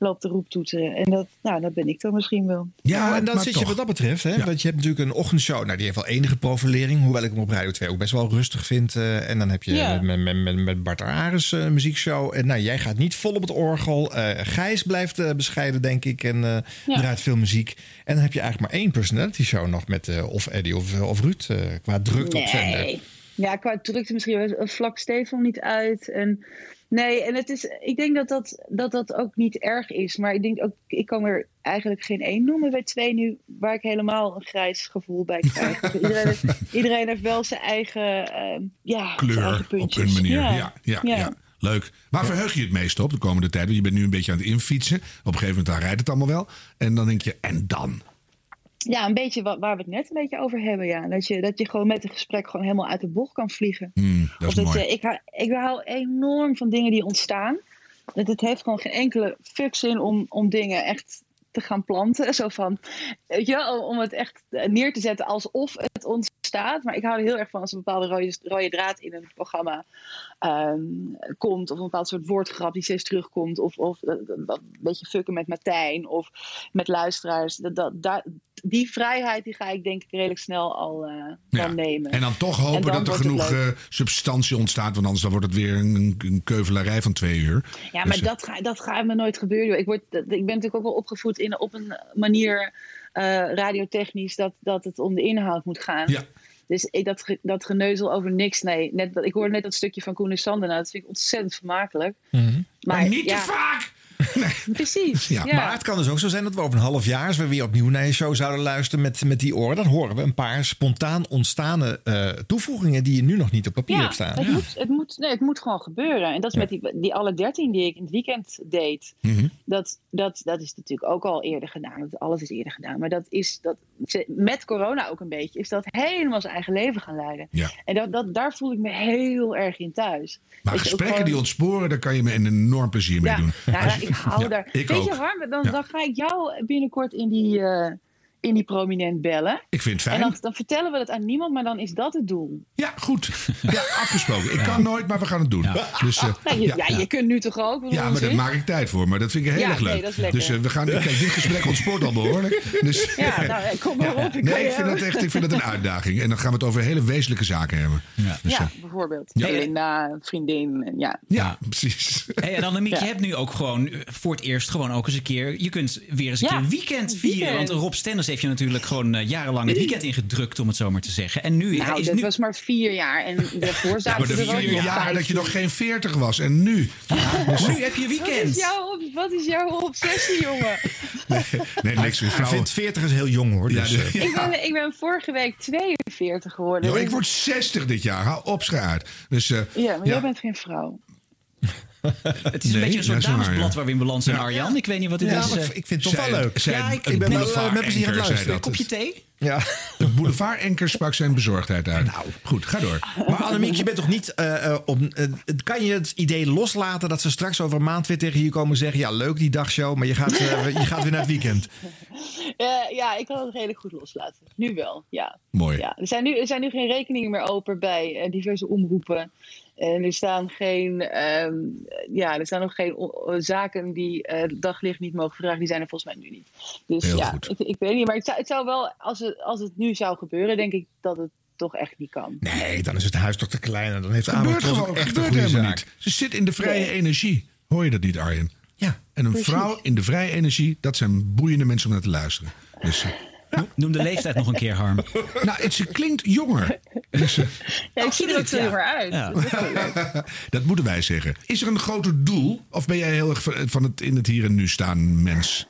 loopt te roeptoeteren. En dat, nou, dat ben ik dan misschien wel. Ja, en dan maar zit je wat dat betreft. Hè? Want je hebt natuurlijk een ochtendshow. Nou, die heeft wel enige profilering. Hoewel ik hem op Radio 2 ook best wel rustig vind. eh, en dan heb je Ja. met, met, met, met Bart Ares eh, een muziekshow. En nou, jij gaat niet vol op het orgel. Eh, Gijs blijft eh, bescheiden, denk ik. En eh, Ja. draait veel muziek. En dan heb je eigenlijk maar één personality show nog met eh, of Eddie of, of Ruud. eh, qua drukte op zender. Nee. Ja, qua drukte misschien wel. een Vlak Stefan niet uit. En, nee, en het is, ik denk dat dat, dat dat ook niet erg is. Maar ik denk ook, ik kan er eigenlijk geen één noemen bij twee nu, waar ik helemaal een grijs gevoel bij krijg. Dus iedereen, iedereen heeft wel zijn eigen, ehm, ja, zijn Kleur op een manier. Ja, Ja, ja, ja. Leuk. Waar verheug je het meest op de komende tijd? Want Je bent nu een beetje aan het infietsen. Op een gegeven moment dan rijdt het allemaal wel. En dan denk je, en dan? Ja, een beetje wat, waar we het net een beetje over hebben. Ja. Dat, je, dat je gewoon met een gesprek gewoon helemaal uit de bocht kan vliegen. Hmm, dat Of dat mooi. je, ik, hou, ik hou enorm van dingen die ontstaan. Dat het heeft gewoon geen enkele fuck zin om, om dingen echt te gaan planten. Zo van, weet je wel, om het echt neer te zetten alsof het ontstaat. Maar ik hou er heel erg van als een bepaalde rode, rode draad in een programma ehm, komt. Of een bepaald soort woordgrap die steeds terugkomt. Of, of eh, een beetje fucken met Martijn of met luisteraars. Dat, die vrijheid die ga ik denk ik redelijk snel al eh Ja. nemen. En dan toch En hopen dan dat er genoeg eh, substantie ontstaat. Want anders dan wordt het weer een, een keuvelarij van twee uur. Ja, maar Dus, eh, dat, ga, dat gaat me nooit gebeuren. Ik, word, ik ben natuurlijk ook wel opgevoed in, op een manier eh, radiotechnisch dat, dat het om de inhoud moet gaan. Ja. Dus ik, dat, dat geneuzel over niks, nee. Net, ik hoorde net dat stukje van Koen en Sander. Nou, dat vind ik ontzettend vermakelijk. Maar niet te ja, Precies. Ja, ja. Maar het kan dus ook zo zijn dat we over een half jaar, als we weer opnieuw naar je show zouden luisteren met, met die oren, dan horen we een paar spontaan ontstane eh, toevoegingen die je nu nog niet op papier Ja, hebt staan. het, moet, het, moet, nee, het moet gewoon gebeuren. En dat is met die, die alle dertien die ik in het weekend deed. Mhm. Dat, dat, dat is natuurlijk ook al eerder gedaan. Dat alles is eerder gedaan. Maar dat is dat, met corona ook een beetje, is dat helemaal zijn eigen leven gaan leiden. Ja. En dat, dat, daar voel ik me heel erg in thuis. Maar Dat gesprekken gewoon- die ontsporen, daar kan je me een enorm plezier mee doen. ja, Hou Ja, Weet ook. je, Harm, dan, dan ga ik jou binnenkort in die, eh, in die prominent bellen. Ik vind het En fijn. dan, dan vertellen we het aan niemand, maar dan is dat het doel. Ja, goed. Ja, afgesproken. Ik kan nooit, maar we gaan het doen. Dus, eh, Nou, je, ja, je kunt nu toch ook? Ja, maar daar maak ik tijd voor. Maar dat vind ik heel Ja, erg leuk. nee, dat is lekker. dus eh, we gaan. Kijk, dit gesprek ontspoort al behoorlijk. Dus, Ja, nou, ja, kom maar op. ik Nee, ik vind, dat echt, ik vind dat een uitdaging. En dan gaan we het over hele wezenlijke zaken hebben. Dus, ja, eh, bijvoorbeeld. Ja. Belinda, vriendin. En ja. ja, precies. Hey, en Annemiek, Ja. je hebt nu ook gewoon eh, voor het eerst gewoon ook eens een keer... Je kunt weer eens een Ja, keer weekend vieren. Want Rob Stenders heeft je natuurlijk gewoon eh, jarenlang het weekend ingedrukt, om het zo maar te zeggen. En nu Nou, is dat nu... was maar vier jaar. En daarvoor Ja, zaten er ook vier jaar vijf. dat je nog geen veertig was. En nu? Dus- nu heb je Wat is, weekend. jouw, wat is jouw obsessie, jongen? Nee, niks meer Hij vrouwen. vindt 40 is heel jong hoor. Ja, Dus, eh, Ik, ben, ik ben vorige week 42 geworden. Joh, ik Dus- word 60 dit jaar. Hou op, schaart. Dus, eh, Ja, maar ja. jij bent geen vrouw. Het is een beetje een soort damesblad waar we in balans zijn, Arjan. Ik weet niet wat dit Ja, is. eh. ik vind het toch wel leuk. zij- Ja, ik, ik ben wel eh, met plezier aan het luisteren. Kopje thee? Ja. De boulevard-enker sprak zijn bezorgdheid uit. Nou, goed, ga door. Maar Annemiek, je bent toch niet eh, eh, op. kan je het idee loslaten dat ze straks over een maand weer tegen je komen zeggen: Ja, leuk die dagshow, maar je gaat, je gaat weer naar het weekend? Eh, ja, ik kan het redelijk goed loslaten. Nu wel, ja. Mooi. Ja, er, zijn nu, er zijn nu geen rekeningen meer open bij diverse omroepen. En er staan geen, ehm, ja, er staan nog geen zaken die eh, het daglicht niet mogen vragen. Die zijn er volgens mij nu niet. Dus Heel ja, goed. ik, ik weet niet. Maar het zou, het zou wel, als het, als het nu zou gebeuren, denk ik dat het toch echt niet kan. Nee, dan is het huis toch te klein en dan heeft Gebeurt gewoon, ook echt een gebeurt goede helemaal zaak. niet. Ze zit in de vrije Nee. energie. Hoor je dat niet, Arjen? Ja. En een Precies. vrouw in de vrije energie, dat zijn boeiende mensen om naar te luisteren. Dus, eh, Noem de leeftijd nog een keer, Harm. nou, het, ze klinkt jonger. Ja, ik zie er ook heel erg uit. Ja. Dat moeten wij zeggen. Is er een groter doel? Of ben jij heel erg van- het in het hier en nu staan mens?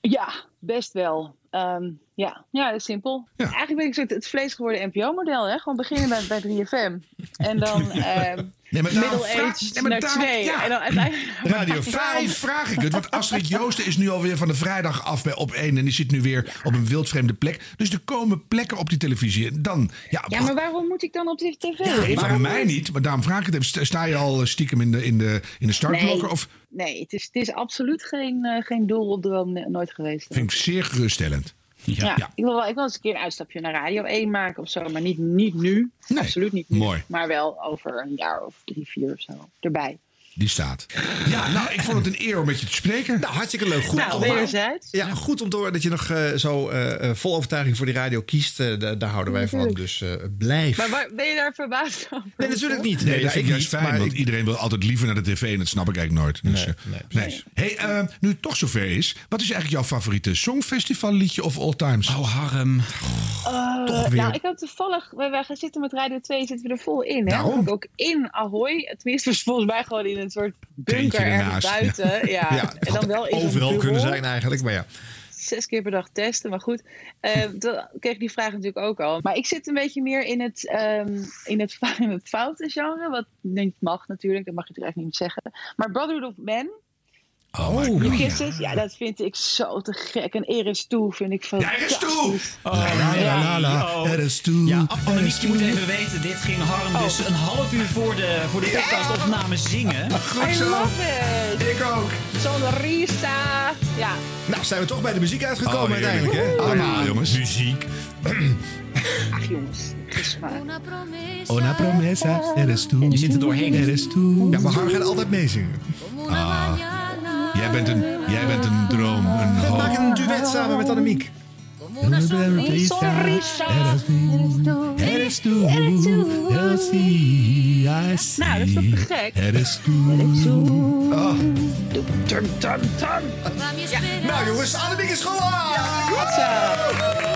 Ja, best wel. Ehm, ja. ja, dat is simpel. Eigenlijk ben ik zo het, vlees geworden NPO-model. hè? Gewoon beginnen bij, bij 3FM. En dan ehm Nee, maar daarom vraag- nee, maar twee. ja. En dan uiteindelijk... Radio 5 vraag ik het. Want Astrid Joosten is nu alweer van de vrijdag af bij op 1. En die zit nu weer op een wildvreemde plek. Dus er komen plekken op die televisie. Dan, ja, Ja, maar waarom moet ik dan op de tv? Ja, Ik van mij niet, maar daarom vraag ik het even. Sta- je al stiekem in de, in de, in de startblokken? Nee, Of nee het, is, het is absoluut geen, eh, geen doel op nooit geweest. vind ik zeer geruststellend. Ja, Ik, wil wel, ik wil eens een keer een uitstapje naar Radio 1 maken of zo. Maar niet, niet nu. Absoluut niet nu. Mooi. Maar wel over een jaar of drie, vier of zo. Erbij. Die staat. Ja, nou, ik vond het een eer om met je te spreken. Nou, hartstikke leuk. Goed Nou, wederzijds. Ja, goed om te horen dat je nog eh, zo eh, eh, vol overtuiging voor die radio kiest. Da- daar houden wij van. Dus eh, blijf. Maar waar, ben je daar verbaasd over? Nee, natuurlijk niet. Nee, Nee, dat vind ik ik juist niet, fijn, maar want ik- iedereen wil altijd liever naar de tv en dat snap ik eigenlijk nooit. Dus, Nee, nee. Hey, nu het toch zover is, wat is eigenlijk jouw favoriete songfestivalliedje of all times? Oh, Harm. Toch weer. Nou, ik heb toevallig, wij, wij gaan zitten met Radio 2, zitten we er vol in. Hè? Daarom. Ook in Ahoy. Tenminste, volgens mij gewoon in een soort bunker ergens buiten. Ja. En dan wel in overal kunnen zijn eigenlijk, maar ja. Zes keer per dag testen, maar goed. Dan kreeg ik die vraag natuurlijk ook al. Maar ik zit een beetje meer in het, ehm in het, in het foute genre. Wat niet mag natuurlijk, dat mag je er echt niet zeggen. Maar Brotherhood of Men. Oh, Kisses, ja, dat vind ik zo te gek. En Eris Toe vind ik fantastisch. Eris Toe! Oh, La, la, la, la, Oh. er is toe. Ja, Annemiek, je moet toe. even weten, dit ging Harm dus een half uur voor de, voor de podcastopname zingen. I love it! Ik ook! Sonrisa! Ja. Nou, zijn we toch bij de muziek uitgekomen Oh, uiteindelijk, hè? Allemaal, jongens. Muziek. Ach jongens. Una promesa, er is toe. Je zit er doorheen. Er is toe. Ja, maar Har gaat altijd meezingen. Ah, jij, bent een, jij bent een droom, een hoop. Maak een duet samen met Annemiek. Una sonrisa, eres tú, eres tú. Nou, dat is toch te gek? Eres tú. Oh. Tum, tum, tum. Nou jongens, Annemiek is gewoon Goed zo.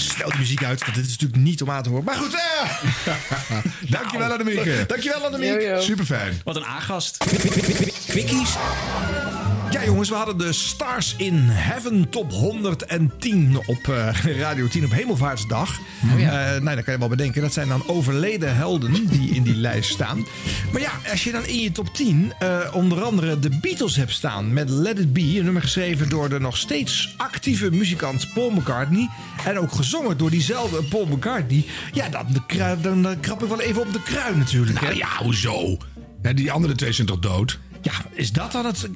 Stel de muziek uit, want dit is natuurlijk niet om aan te horen. Maar goed, eh. Dankjewel, Annemiek. Dankjewel, Annemiek. Super fijn. Wat een aangast. Quickies. Ja, jongens, we hadden de Stars in Heaven top 110 op eh, Radio 10 op Hemelvaartsdag. Oh Eh, nou, dan kan je wel bedenken, dat zijn dan overleden helden die in die lijst staan. Maar ja, als je dan in je top 10 eh, onder andere de Beatles hebt staan met Let It Be, een nummer geschreven door de nog steeds actieve muzikant Paul McCartney. En ook gezongen door diezelfde Paul McCartney. Ja, dan, dan, dan krap ik wel even op de kruin natuurlijk. Nou hè. ja, hoezo? Ja, die andere twee zijn toch dood? Ja, is dat dan het...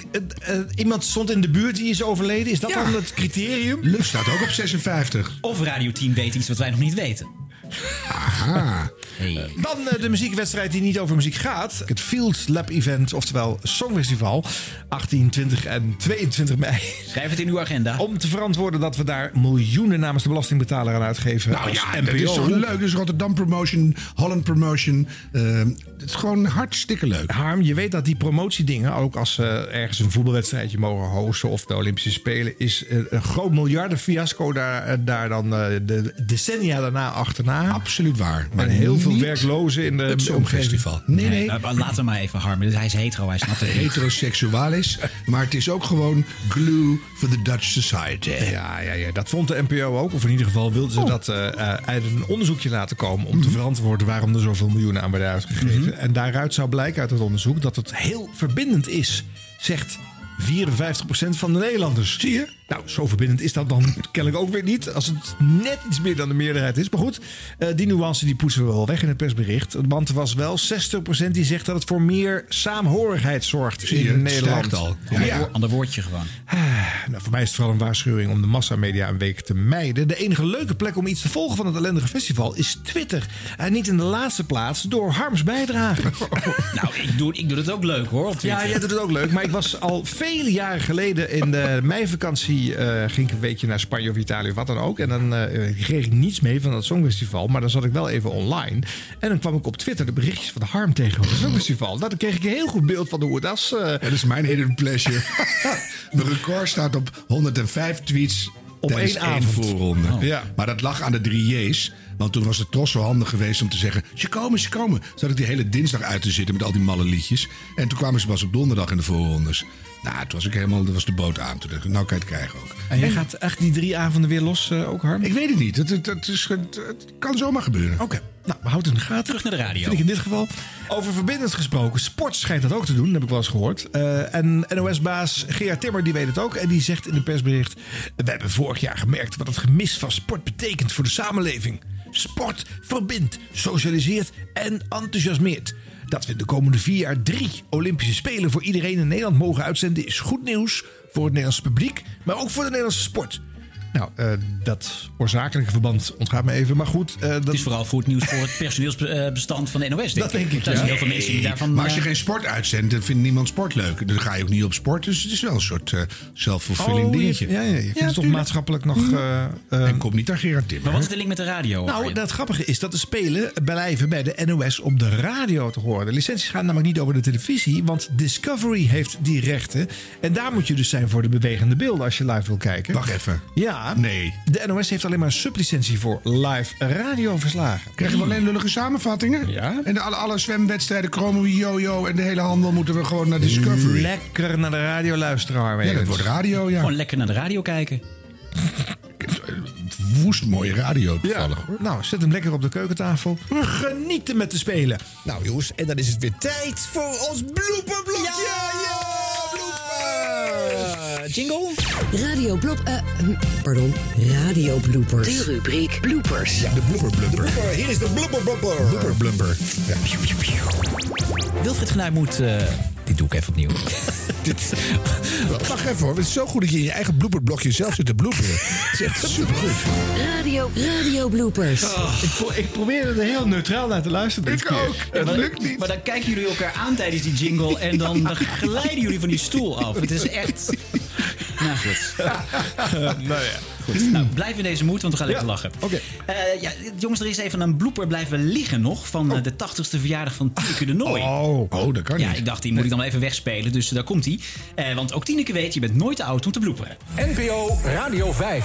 iemand stond in de buurt die is overleden? Is dat Ja. dan het criterium? Luf staat ook op 56. Of Radio 10 weet iets wat wij nog niet weten. Aha. Dan eh, de muziekwedstrijd die niet over muziek gaat. Het Fields Lab Event, oftewel Songfestival. 18, 20 en 22 mei. Schrijf het in uw agenda. Om te verantwoorden dat we daar miljoenen namens de belastingbetaler aan uitgeven. Nou als ja, NPO. dat is toch leuk. Dus Rotterdam Promotion, Holland Promotion. eh, het is gewoon hartstikke leuk. Harm, je weet dat die promotiedingen, ook als ze ergens een voetbalwedstrijdje mogen hosten of de Olympische Spelen, is eh, een groot miljardenfiasco daar, eh, daar dan eh, de decennia daarna achterna. Absoluut waar. Maar heel veel werklozen in de het omgeving. Songfestival. Nee, nee. maar- maar laat hem maar even harmen. Hij is hetero, hij snapt het. Heteroseksualis. Maar het is ook gewoon glue for the Dutch society. Ja, ja, ja, dat vond de NPO ook. Of in ieder geval wilden ze Oh. dat eh, eh, uit een onderzoekje laten komen... om Mhm. te verantwoorden waarom er zoveel miljoenen aan werden uitgegeven. En daaruit zou blijken uit het onderzoek dat het heel verbindend is, zegt 54% van de Nederlanders. Zie je? Nou, zo verbindend is dat dan kennelijk ook weer niet. Als het net iets meer dan de meerderheid is. Maar goed, eh, die nuance die poetsen we wel weg in het persbericht. Want er was wel 60% die zegt dat het voor meer saamhorigheid zorgt Zie je, in het Nederland. al. Ander, Ja. woor- ander woordje gewoon. Nou, voor mij is het vooral een waarschuwing om de massamedia een week te mijden. De enige leuke plek om iets te volgen van het ellendige festival is Twitter. En niet in de laatste plaats door Harms bijdrage. Nou, ik doe, ik doe het ook leuk hoor. Op Ja, jij doet het ook leuk. Maar ik was al vele jaren geleden in de meivakantie... eh, ging ik een weekje naar Spanje of Italië of wat dan ook. En dan eh, kreeg ik niets mee van dat Songfestival. Maar dan zat ik wel even online. En dan kwam ik op Twitter de berichtjes van de Harm tegenover het Songfestival. Nou, dan kreeg ik een heel goed beeld van hoe het was. Ja, dat is mijn hidden pleasure. Mijn record staat op 105 tweets Op één avond. voorronde. Oh. Ja. Maar dat lag aan de drie J's. Want toen was de tros zo handig geweest om te zeggen... ze komen, ze komen. Zat ik die hele dinsdag uit te zitten met al die malle liedjes. En toen kwamen ze pas op donderdag in de voorrondes. Nou, toen was ik helemaal... Dat was de boot aan. Toen dacht ik, nou kan je het krijgen ook. En jij gaat echt die drie avonden weer los eh, ook, Harm? Ik weet het niet. Het, het, het, is, het, het kan zomaar gebeuren. Oké. Nou, we houden het in de gaten. Terug naar de radio. Vind ik in dit geval. Over verbindend gesproken. Sport schijnt dat ook te doen, heb ik wel eens gehoord. Eh, en NOS-baas Gerard Timmer die weet het ook. En die zegt in een persbericht... We hebben vorig jaar gemerkt wat het gemis van sport betekent voor de samenleving. Sport verbindt, socialiseert en enthousiasmeert. Dat we de komende vier jaar drie Olympische Spelen voor iedereen in Nederland mogen uitzenden... is goed nieuws voor het Nederlandse publiek, maar ook voor de Nederlandse sport. Nou, eh, dat oorzakelijke verband ontgaat me even. Maar goed, eh, dat Het is vooral goed nieuws voor het personeelsbestand van de NOS. Denk Dat denk ik, Er zijn ja. heel veel mensen die daarvan... Maar als je eh, geen sport uitzendt, dan vindt niemand sport leuk. Dan ga je ook niet op sport. Dus het is wel een soort zelfvervulling Oh, je- dingetje. Ja, ja, je vindt het toch maatschappelijk nog... eh, En kom niet aan Gerard Timmer. Maar wat is de link met de radio? nou, dat grappige is dat de Spelen blijven bij de NOS op de radio te horen. De licenties gaan namelijk niet over de televisie, want Discovery heeft die rechten. En daar moet je dus zijn voor de bewegende beelden als je live wil kijken. Wacht even. Ja, Nee. de NOS heeft alleen maar een sublicentie voor live radioverslagen. Krijgen we alleen lullige samenvattingen? Ja. En de, alle, alle zwemwedstrijden, chromo, yo-yo en de hele handel moeten we gewoon naar Discovery. Lekker naar de radio luisteren, Harm ja, dat wordt radio, ja. Gewoon lekker naar de radio kijken. Woest mooie radio toevallig. Ja, nou, zet hem lekker op de keukentafel. We genieten met de Spelen. Nou jongens, en dan is het weer tijd voor ons blooperblokje. Ja, ja. Jingle? Radio blop... eh, hm, pardon, radio bloopers. De rubriek bloopers. De blooper blumper. Blooper, hier is de blooper blooper. Blooper blumper. Ja. Wilfried Genuij moet... eh, dit doe ik even opnieuw. Wacht even hoor, het is zo goed dat je in je eigen blooperblokje zelf zit te bloeperen. Het is echt supergoed. Radio, radio bloopers. Ik, pro- ik probeer er heel neutraal naar te luisteren. dit Ik keer. ook. Het maar, lukt niet. maar dan kijken jullie elkaar aan tijdens die jingle... en dan, dan glijden jullie van die stoel af. Het is echt... Nou goed. nou ja. Goed, nou, blijf in deze moed, want we gaan lekker Ja, lachen. oké. Eh, ja, jongens, er is even een blooper blijven liggen nog... van eh, de 80ste verjaardag van Tineke de Nooi. Oh, oh, dat kan Ja, niet. ik dacht, die moet ik dan even wegspelen, dus daar komt hij. Eh, want ook Tineke weet, je bent nooit te oud om te bloeperen. NPO Radio 5.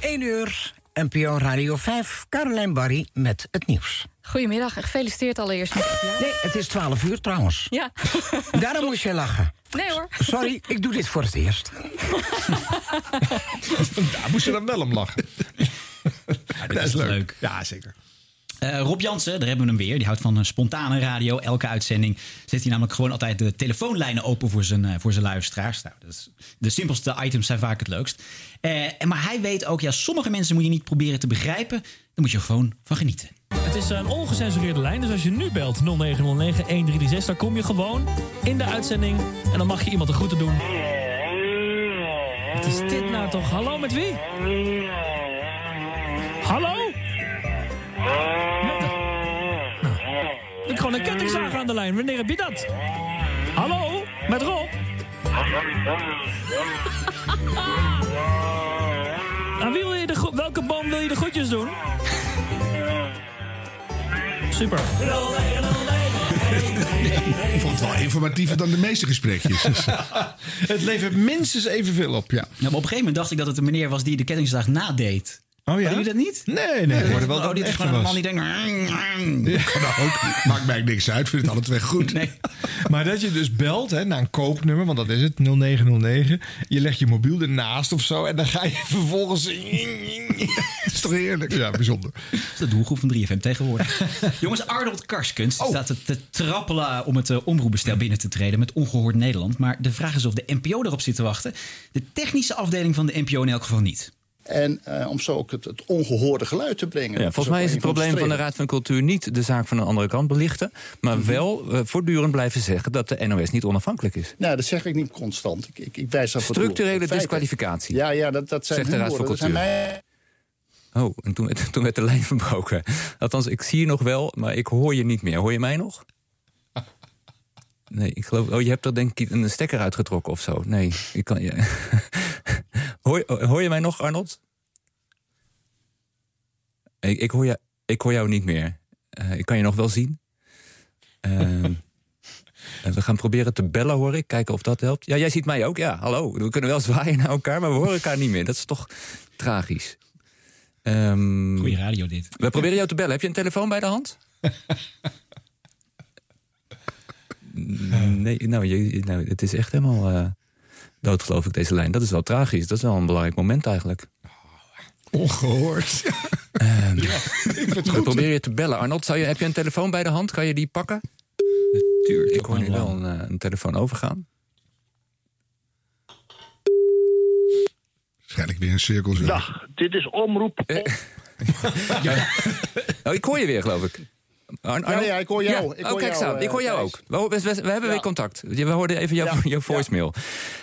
1 uur, NPO Radio 5, Caroline Barry met het nieuws. Goedemiddag gefeliciteerd allereerst met het jaar. Nee, het is 12 uur trouwens. Ja. Daarom moest je lachen. Nee hoor. Sorry, ik doe dit voor het eerst. Daar moest je dan wel om lachen. dit is leuk. Ja, zeker. Eh, Rob Jansen, daar hebben we hem weer. Die houdt van een spontane radio. Elke uitzending zet hij namelijk gewoon altijd de telefoonlijnen open voor zijn, eh, voor zijn luisteraars. Nou, dat is, de simpelste items zijn vaak het leukst. Eh, en maar hij weet ook, ja, sommige mensen moet je niet proberen te begrijpen. Daar moet je gewoon van genieten. Het is een ongecensureerde lijn, dus als je nu belt 0909-1336... dan kom je gewoon in de uitzending en dan mag je iemand de groeten doen. Wat is dit nou toch? Hallo, met wie? Hallo? Nou, ik gewoon een kettingzaag aan de lijn. Wanneer heb je dat? Hallo? Met Rob? Aan wie wil je de welke boom wil je de groetjes doen? Super. Ik vond het wel informatiever dan de meeste gesprekjes. Dus, het levert minstens evenveel op, ja. Nou, maar op een gegeven moment dacht ik dat het een meneer was die de kettingsdag nadeed. Oh ja? Hadden jullie dat niet? Nee, nee. hoorde wel oh, dit is gewoon een man die denkt... nou ook. Maakt mij niks uit. Vind het alle twee goed. Nee. Maar dat je dus belt hè, naar een koopnummer, want dat is het, 0909. Je legt je mobiel ernaast of zo en dan ga je vervolgens... Is toch heerlijk? Ja, bijzonder. Dat is de doelgroep van 3FM tegenwoordig. Jongens, Arnold Karskens Oh. staat te trappelen om het uh, omroepbestel binnen te treden met Ongehoord Nederland. Maar de vraag is of de NPO erop zit te wachten. De technische afdeling van de NPO in elk geval niet. En eh, om zo ook het, het ongehoorde geluid te brengen. Ja, Dat volgens mij is het de probleem van de. Raad van Cultuur niet de zaak van een andere kant belichten. Maar Mhm. wel eh, voortdurend blijven zeggen dat de NOS niet onafhankelijk is. Nou, dat zeg ik niet constant. Ik, ik, ik wijs op Structurele disqualificatie. Ja, ja dat, dat zijn Zegt de Raad van. Dat Cultuur. Oh, en toen, werd- toen werd de lijn verbroken. Althans, ik zie je nog wel, maar ik hoor je niet meer. Hoor je mij nog? Nee, ik geloof. Oh, je hebt er denk ik een stekker uitgetrokken of zo. Nee, ik kan. Ja. hoor, hoor je mij nog, Arnold? Ik, ik, hoor, je, ik hoor jou niet meer. Eh, ik kan je nog wel zien. Ehm, we gaan proberen te bellen, hoor ik. Kijken of dat helpt. Ja, jij ziet mij ook. Ja, hallo. We kunnen wel zwaaien naar elkaar, maar we horen elkaar niet meer. Dat is toch tragisch. Ehm, Goeie radio dit. We proberen jou te bellen. Heb je een telefoon bij de hand? nee, nou, je, nou, het is echt helemaal eh, dood, geloof ik, deze lijn. Dat is wel tragisch. Dat is wel een belangrijk moment eigenlijk. Ongehoord. Ehm, ik vind het we goed. proberen je te bellen. Arnold, zou je, heb je een telefoon bij de hand? Kan je die pakken? Natuurlijk. Ik hoor nu wel een, eh, een telefoon overgaan. Waarschijnlijk weer een cirkel. Dag, dit is Omroep... Oh, ik hoor je weer, geloof ik. Ar- Ja, ja, ik hoor jou. Ja. Ik oh, hoor kijk jou. Ik hoor eh, jou ook. We, we- we hebben weer contact. We hoorden even jouw, jouw voicemail.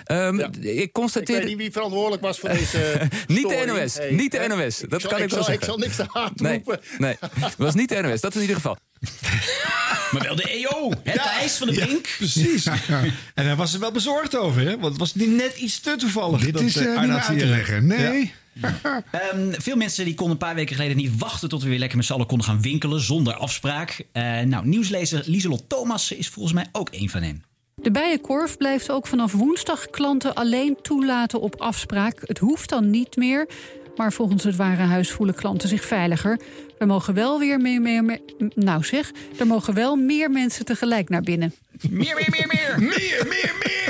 Ehm, Ik Ik constateer... weet niet wie verantwoordelijk was voor deze Niet de. NOS, Hey, niet de? NOS. Ik Dat zal- kan ik, ik wel zal, zeggen. Ik zal niks te hard Nee, roepen. nee, het was niet de NOS. Dat is in ieder geval. Maar wel de EO. Het ijs van de brink. Precies. En daar was ze wel bezorgd over, hè? Want het was niet net iets te toevallig. Dit dat, is eh, niet uit te hier- leggen. Nee. Ehm, veel mensen die konden een paar weken geleden niet wachten tot we weer lekker met z'n allen konden gaan winkelen zonder afspraak. Eh, nou, nieuwslezer Lieselot Thomas is volgens mij ook een van hen. De Bijenkorf blijft ook vanaf woensdag klanten alleen toelaten op afspraak. Het hoeft dan niet meer. Maar volgens het Warenhuis voelen klanten zich veiliger. Er mogen wel weer meer, meer, meer- nou zeg, er mogen wel meer mensen tegelijk naar binnen. Meer, meer, meer, meer. Meer, meer, meer.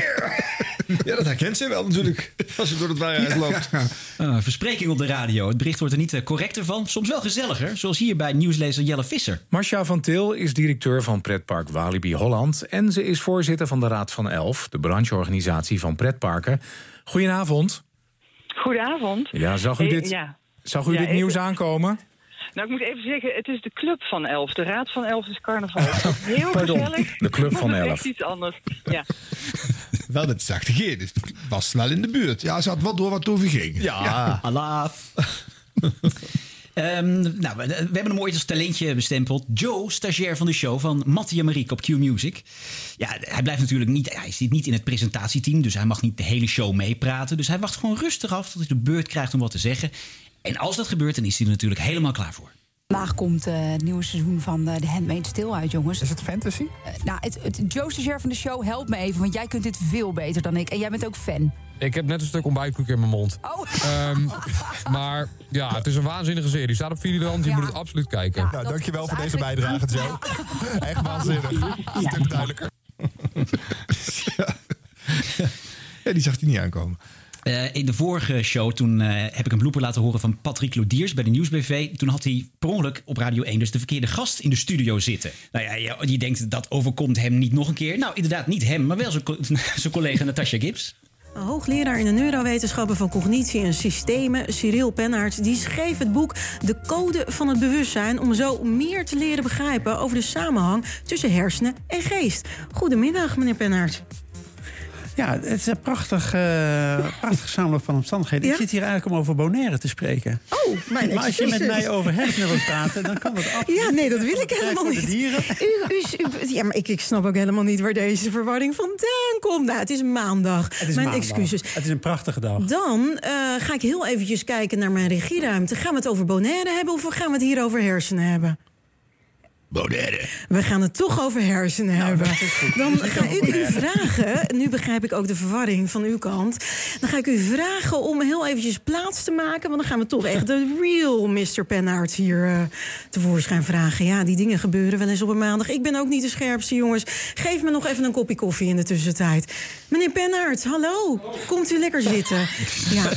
Ja, dat herkent ze wel natuurlijk. Als ze door het warenhuis loopt. Ah, verspreking op de radio. Het bericht wordt er niet eh, correcter van. Soms wel gezelliger. Zoals hier bij nieuwslezer Jelle Visser. Marcia van Til is directeur van pretpark Walibi Holland... en ze is voorzitter van de Raad van Elf, de brancheorganisatie van pretparken. Goedenavond. Goedenavond. Ja, zag u Eh, dit, ja. zag u Ja, dit nieuws aankomen? Nou, ik moet even zeggen, het is de Club van Elf. De Raad van Elf is carnaval. Het is Heel Pardon, gezellig. de Club van maar het is Elf. Iets anders. Ja. Wel met zachte G, dus het was wel in de buurt. Ja, ze had wel door wat toen ging. Ja. Alaaf. Ehm, nou, we, we hebben hem ooit als talentje bestempeld. Joe, stagiair van de show van Mattie en Marieke op Q Music. Ja, hij blijft natuurlijk niet. Hij zit niet in het presentatieteam, dus hij mag niet de hele show meepraten. Dus hij wacht gewoon rustig af tot hij de beurt krijgt om wat te zeggen. En als dat gebeurt, dan is hij er natuurlijk helemaal klaar voor. Vandaag komt eh, het nieuwe seizoen van eh, The Handmaid's Tale uit, jongens. Is het fantasy? nou, het, het Joe Stagiair van de show, help me even, want jij kunt dit veel beter dan ik. En jij bent ook fan. Ik heb net een stuk ontbijtkoek in mijn mond. Oh. Ehm, maar ja, het is een waanzinnige serie. Die staat op Videoland, je moet het absoluut kijken. Nou, dankjewel voor deze bijdrage, Joe. Echt waanzinnig. Een stuk duidelijker. ja, die zag hij niet aankomen. Eh, in de vorige show toen eh, heb ik een blooper laten horen van Patrick Lodiers bij de Nieuwsbv. Toen had hij per ongeluk op Radio 1 dus de verkeerde gast in de studio zitten. Nou ja, je, denkt dat overkomt hem niet nog een keer. Nou, inderdaad niet hem, maar wel zijn, co- zijn collega Natasha Gibbs. Hoogleraar in de neurowetenschappen van cognitie en systemen, Cyril Pennaert, die schreef het boek De Code van het Bewustzijn om zo meer te leren begrijpen over de samenhang tussen hersenen en geest. Goedemiddag, meneer Pennaert. Ja, het is een prachtig, eh prachtig samenloop van omstandigheden. Ja? Ik zit hier eigenlijk om over Bonaire te spreken. Oh, mijn Maar als je met mij over hersenen wilt praten, dan kan dat absoluut. Ja, nee, dat wil ik helemaal niet. dieren. U, u, u- ja, maar ik, ik snap ook helemaal niet waar deze verwarring vandaan komt. Nou, het is maandag. Het is mijn maandag. excuses. Het is een prachtige dag. Dan eh, ga ik heel eventjes kijken naar mijn regieruimte. Gaan we het over Bonaire hebben of gaan we het hier over hersenen hebben? Bonaire. We gaan het toch over hersenen hebben. Dan ga ik u vragen, nu begrijp ik ook de verwarring van uw kant. Dan ga ik u vragen om heel eventjes plaats te maken. Want dan gaan we toch echt de real Mr. Pennaert hier eh, tevoorschijn vragen. Ja, die dingen gebeuren wel eens op een maandag. Ik ben ook niet de scherpste, jongens. Geef me nog even een kopje koffie in de tussentijd. Meneer Pennaert, hallo. Komt u lekker zitten? Ja,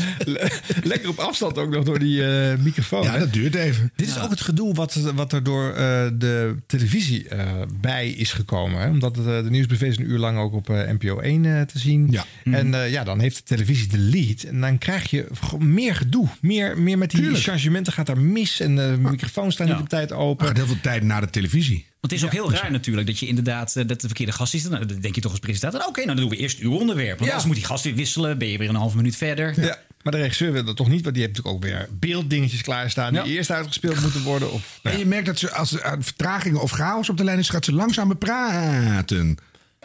Lekker op afstand ook nog door die eh, microfoon. Ja, hè? dat duurt even. Dit is ook het gedoe wat, wat er door eh, de televisie eh, bij is gekomen. Hè? Omdat het, eh, de nieuwsbv is een uur lang ook op eh, NPO 1 eh, te zien. Ja. En eh, ja, dan heeft de televisie de lead. En dan krijg je meer gedoe. Meer, meer met die Tuurlijk. changementen gaat daar mis. En de microfoons staan Ja. niet op tijd open. gaat heel veel tijd naar de televisie. Want het is ook heel raar natuurlijk dat je inderdaad eh, dat de verkeerde gast is. Dan dan denk je toch als presentator, oké, nou dan doen we eerst uw onderwerp. Want Ja. anders moet die gast weer wisselen, ben je weer een halve minuut verder. Ja. Maar de regisseur wil dat toch niet, want die heeft natuurlijk ook weer beelddingetjes klaarstaan die eerst uitgespeeld moeten worden. Of, En je merkt dat ze als er vertragingen of chaos op de lijn is, gaat ze langzamer praten.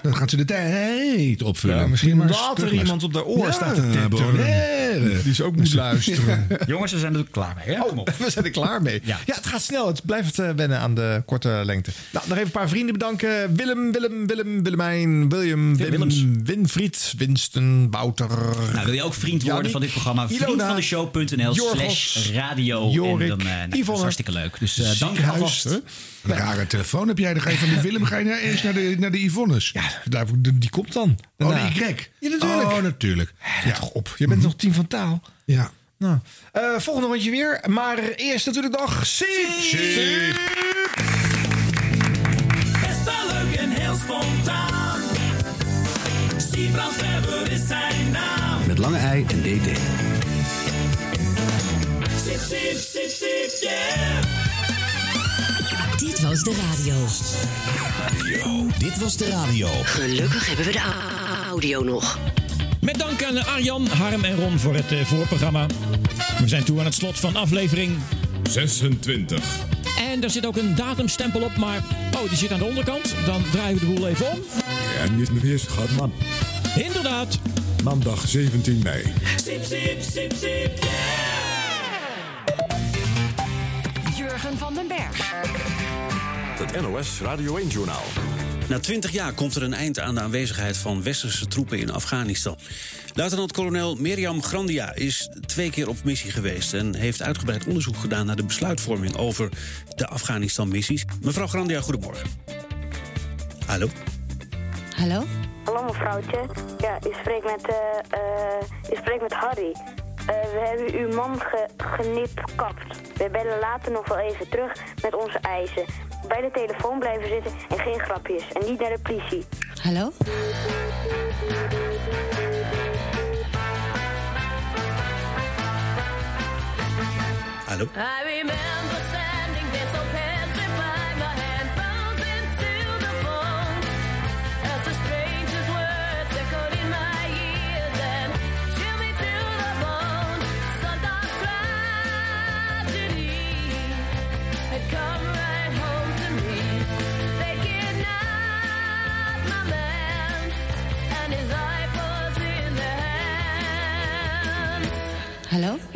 Dan gaat ze de tijd opvullen. Ja, misschien Maar omdat er iemand op de oor Ja, staat te tippen. Die ze ook moet luisteren. Jongens, we zijn er klaar mee. Hè? Kom op. We zijn er klaar mee. Ja. Ja. het gaat snel. Het blijft eh, wennen aan de korte lengte. Nou, nog even een paar vrienden bedanken. Willem, Willem, Willem, Willemijn, William, Wim, Willems. Winfried, Winston, Wouter. Nou, wil je ook vriend worden van dit programma? Vriendvandeshow.nl Jorgos, slash radio. Jorik, en dan, eh, nou, dat is hartstikke leuk. Dus eh, dank alvast. Een rare telefoon heb jij. Dan ga je van de Willem ga je naar, eerst naar de, naar de Yvonnes. Ja, daar, die komt dan. oh, Daarna. de Y. Ja, natuurlijk. Oh, natuurlijk. Ja, toch op. Je bent nog team van taal. Ja. Nou, eh, volgende rondje weer. Maar eerst natuurlijk nog Siep. Siep. Best wel leuk en heel spontaan. Is zijn naam. Met lange ei en DT. Sip, sip, sip, sip, yeah. Dit was de radio. Dit was de radio. Gelukkig hebben we de audio nog. Met dank aan Arjan, Harm en Ron voor het eh, voorprogramma. We zijn toe aan het slot van aflevering 26. En er zit ook een datumstempel op, maar oh, die zit aan de onderkant. Dan draaien we de boel even om. Ja, niet meer eens gaat man. Inderdaad. Maandag 17 mei. Sip, sip, sip, sip, Jurgen van den Berg. Het NOS Radio 1-journaal. Na 20 jaar komt er een eind aan de aanwezigheid van westerse troepen in Afghanistan. Luitenant-kolonel Mirjam Grandia is twee keer op missie geweest en heeft uitgebreid onderzoek gedaan naar de besluitvorming over de Afghanistan-missies. Mevrouw Grandia, goedemorgen. Hallo. Hallo? Hallo mevrouwtje. Ja, u spreekt met, eh eh, u spreekt met Harry. Eh, we hebben uw man ge genipkapt. We bellen later nog wel even terug met onze eisen. Bij de telefoon blijven zitten en geen grapjes. En niet naar de politie. Hallo? Hallo. I remember demands.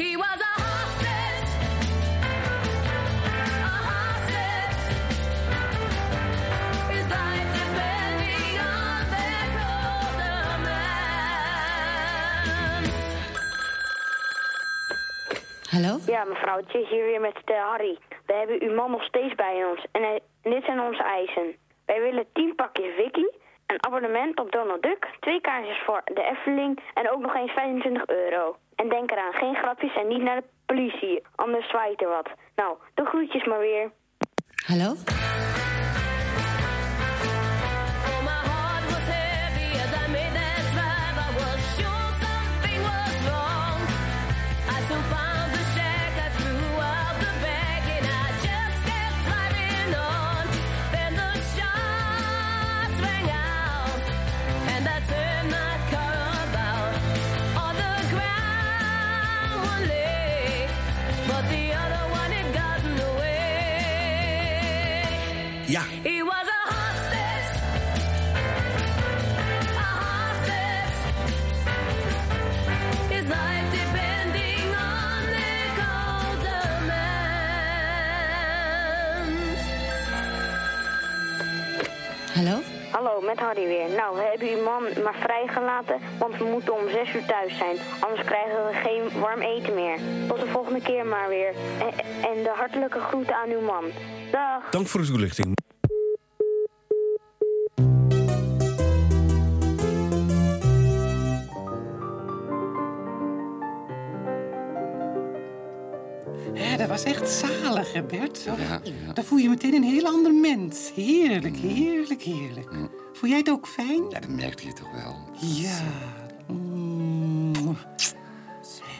Hallo? Ja, mevrouwtje, hier weer met eh, Harry. We hebben uw man nog steeds bij ons. En hij- dit zijn onze eisen. Wij willen 10 pakjes Wiki, een abonnement op Donald Duck, twee kaartjes voor de Efteling en ook nog eens 25 euro. En denk eraan, geen grapjes en niet naar de politie, anders zwaait er wat. Nou, de groetjes maar weer. Hallo? Vrijgelaten, want we moeten om zes uur thuis zijn. Anders krijgen we geen warm eten meer. Tot de volgende keer maar weer. En, en de hartelijke groeten aan uw man. Dag. Dank voor de toelichting. Was echt zalig, hè, Bert? Dan voel je meteen een heel ander mens. Heerlijk, heerlijk, heerlijk. Voel jij het ook fijn? Ja, dat merkte je toch wel. Ja. Mm.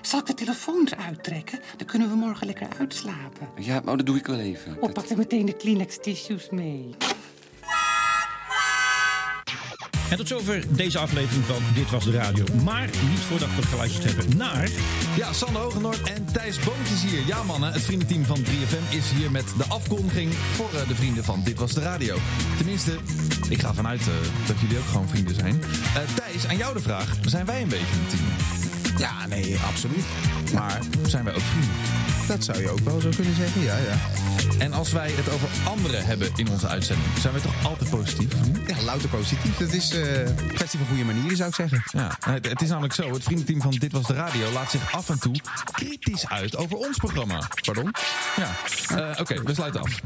Zal ik de telefoon eruit trekken? Dan kunnen we morgen lekker uitslapen. Ja, maar dat doe ik wel even. Oh, pak er meteen de Kleenex tissues mee. En tot zover deze aflevering van Dit Was De Radio. Maar niet voordat we geluisterd hebben naar... Ja, Sander Hogenoord en Thijs Boomt is hier. Ja mannen, het vriendenteam van 3FM is hier met de afkondiging voor eh, de vrienden van Dit Was De Radio. Tenminste, ik ga vanuit eh, dat jullie ook gewoon vrienden zijn. Eh, Thijs, aan jou de vraag. Zijn wij een beetje een team? Ja, nee, absoluut. Maar zijn wij ook vrienden? Dat zou je ook wel zo kunnen zeggen, ja, ja. En als wij het over anderen hebben in onze uitzending, zijn wij toch altijd positief? Ja, louter positief. Dat is eh, een kwestie van goede manieren, zou ik zeggen. Ja, het, het is namelijk zo. Het vriendenteam van Dit Was De Radio laat zich af en toe kritisch uit over ons programma. Pardon? Ja, Eh, oké, we sluiten af.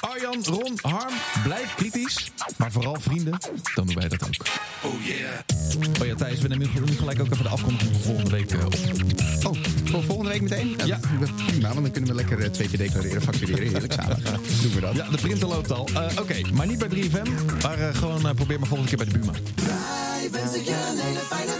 Arjan, Ron, Harm, blijf kritisch. Maar vooral vrienden, dan doen wij dat ook. Oh yeah. Oh ja, Thijs, we nemen nu gelijk ook even de afkondiging voor volgende week op. Oh, voor volgende week meteen? Ja. Prima, want dan kunnen we lekker eh, twee keer declareren, factureren. Heerlijk samen. Doen we dat. Ja, de printer loopt al. Eh, Oké, maar niet bij 3FM, maar eh, gewoon probeer maar volgende keer bij de Buma. Wij wensen je een hele fijne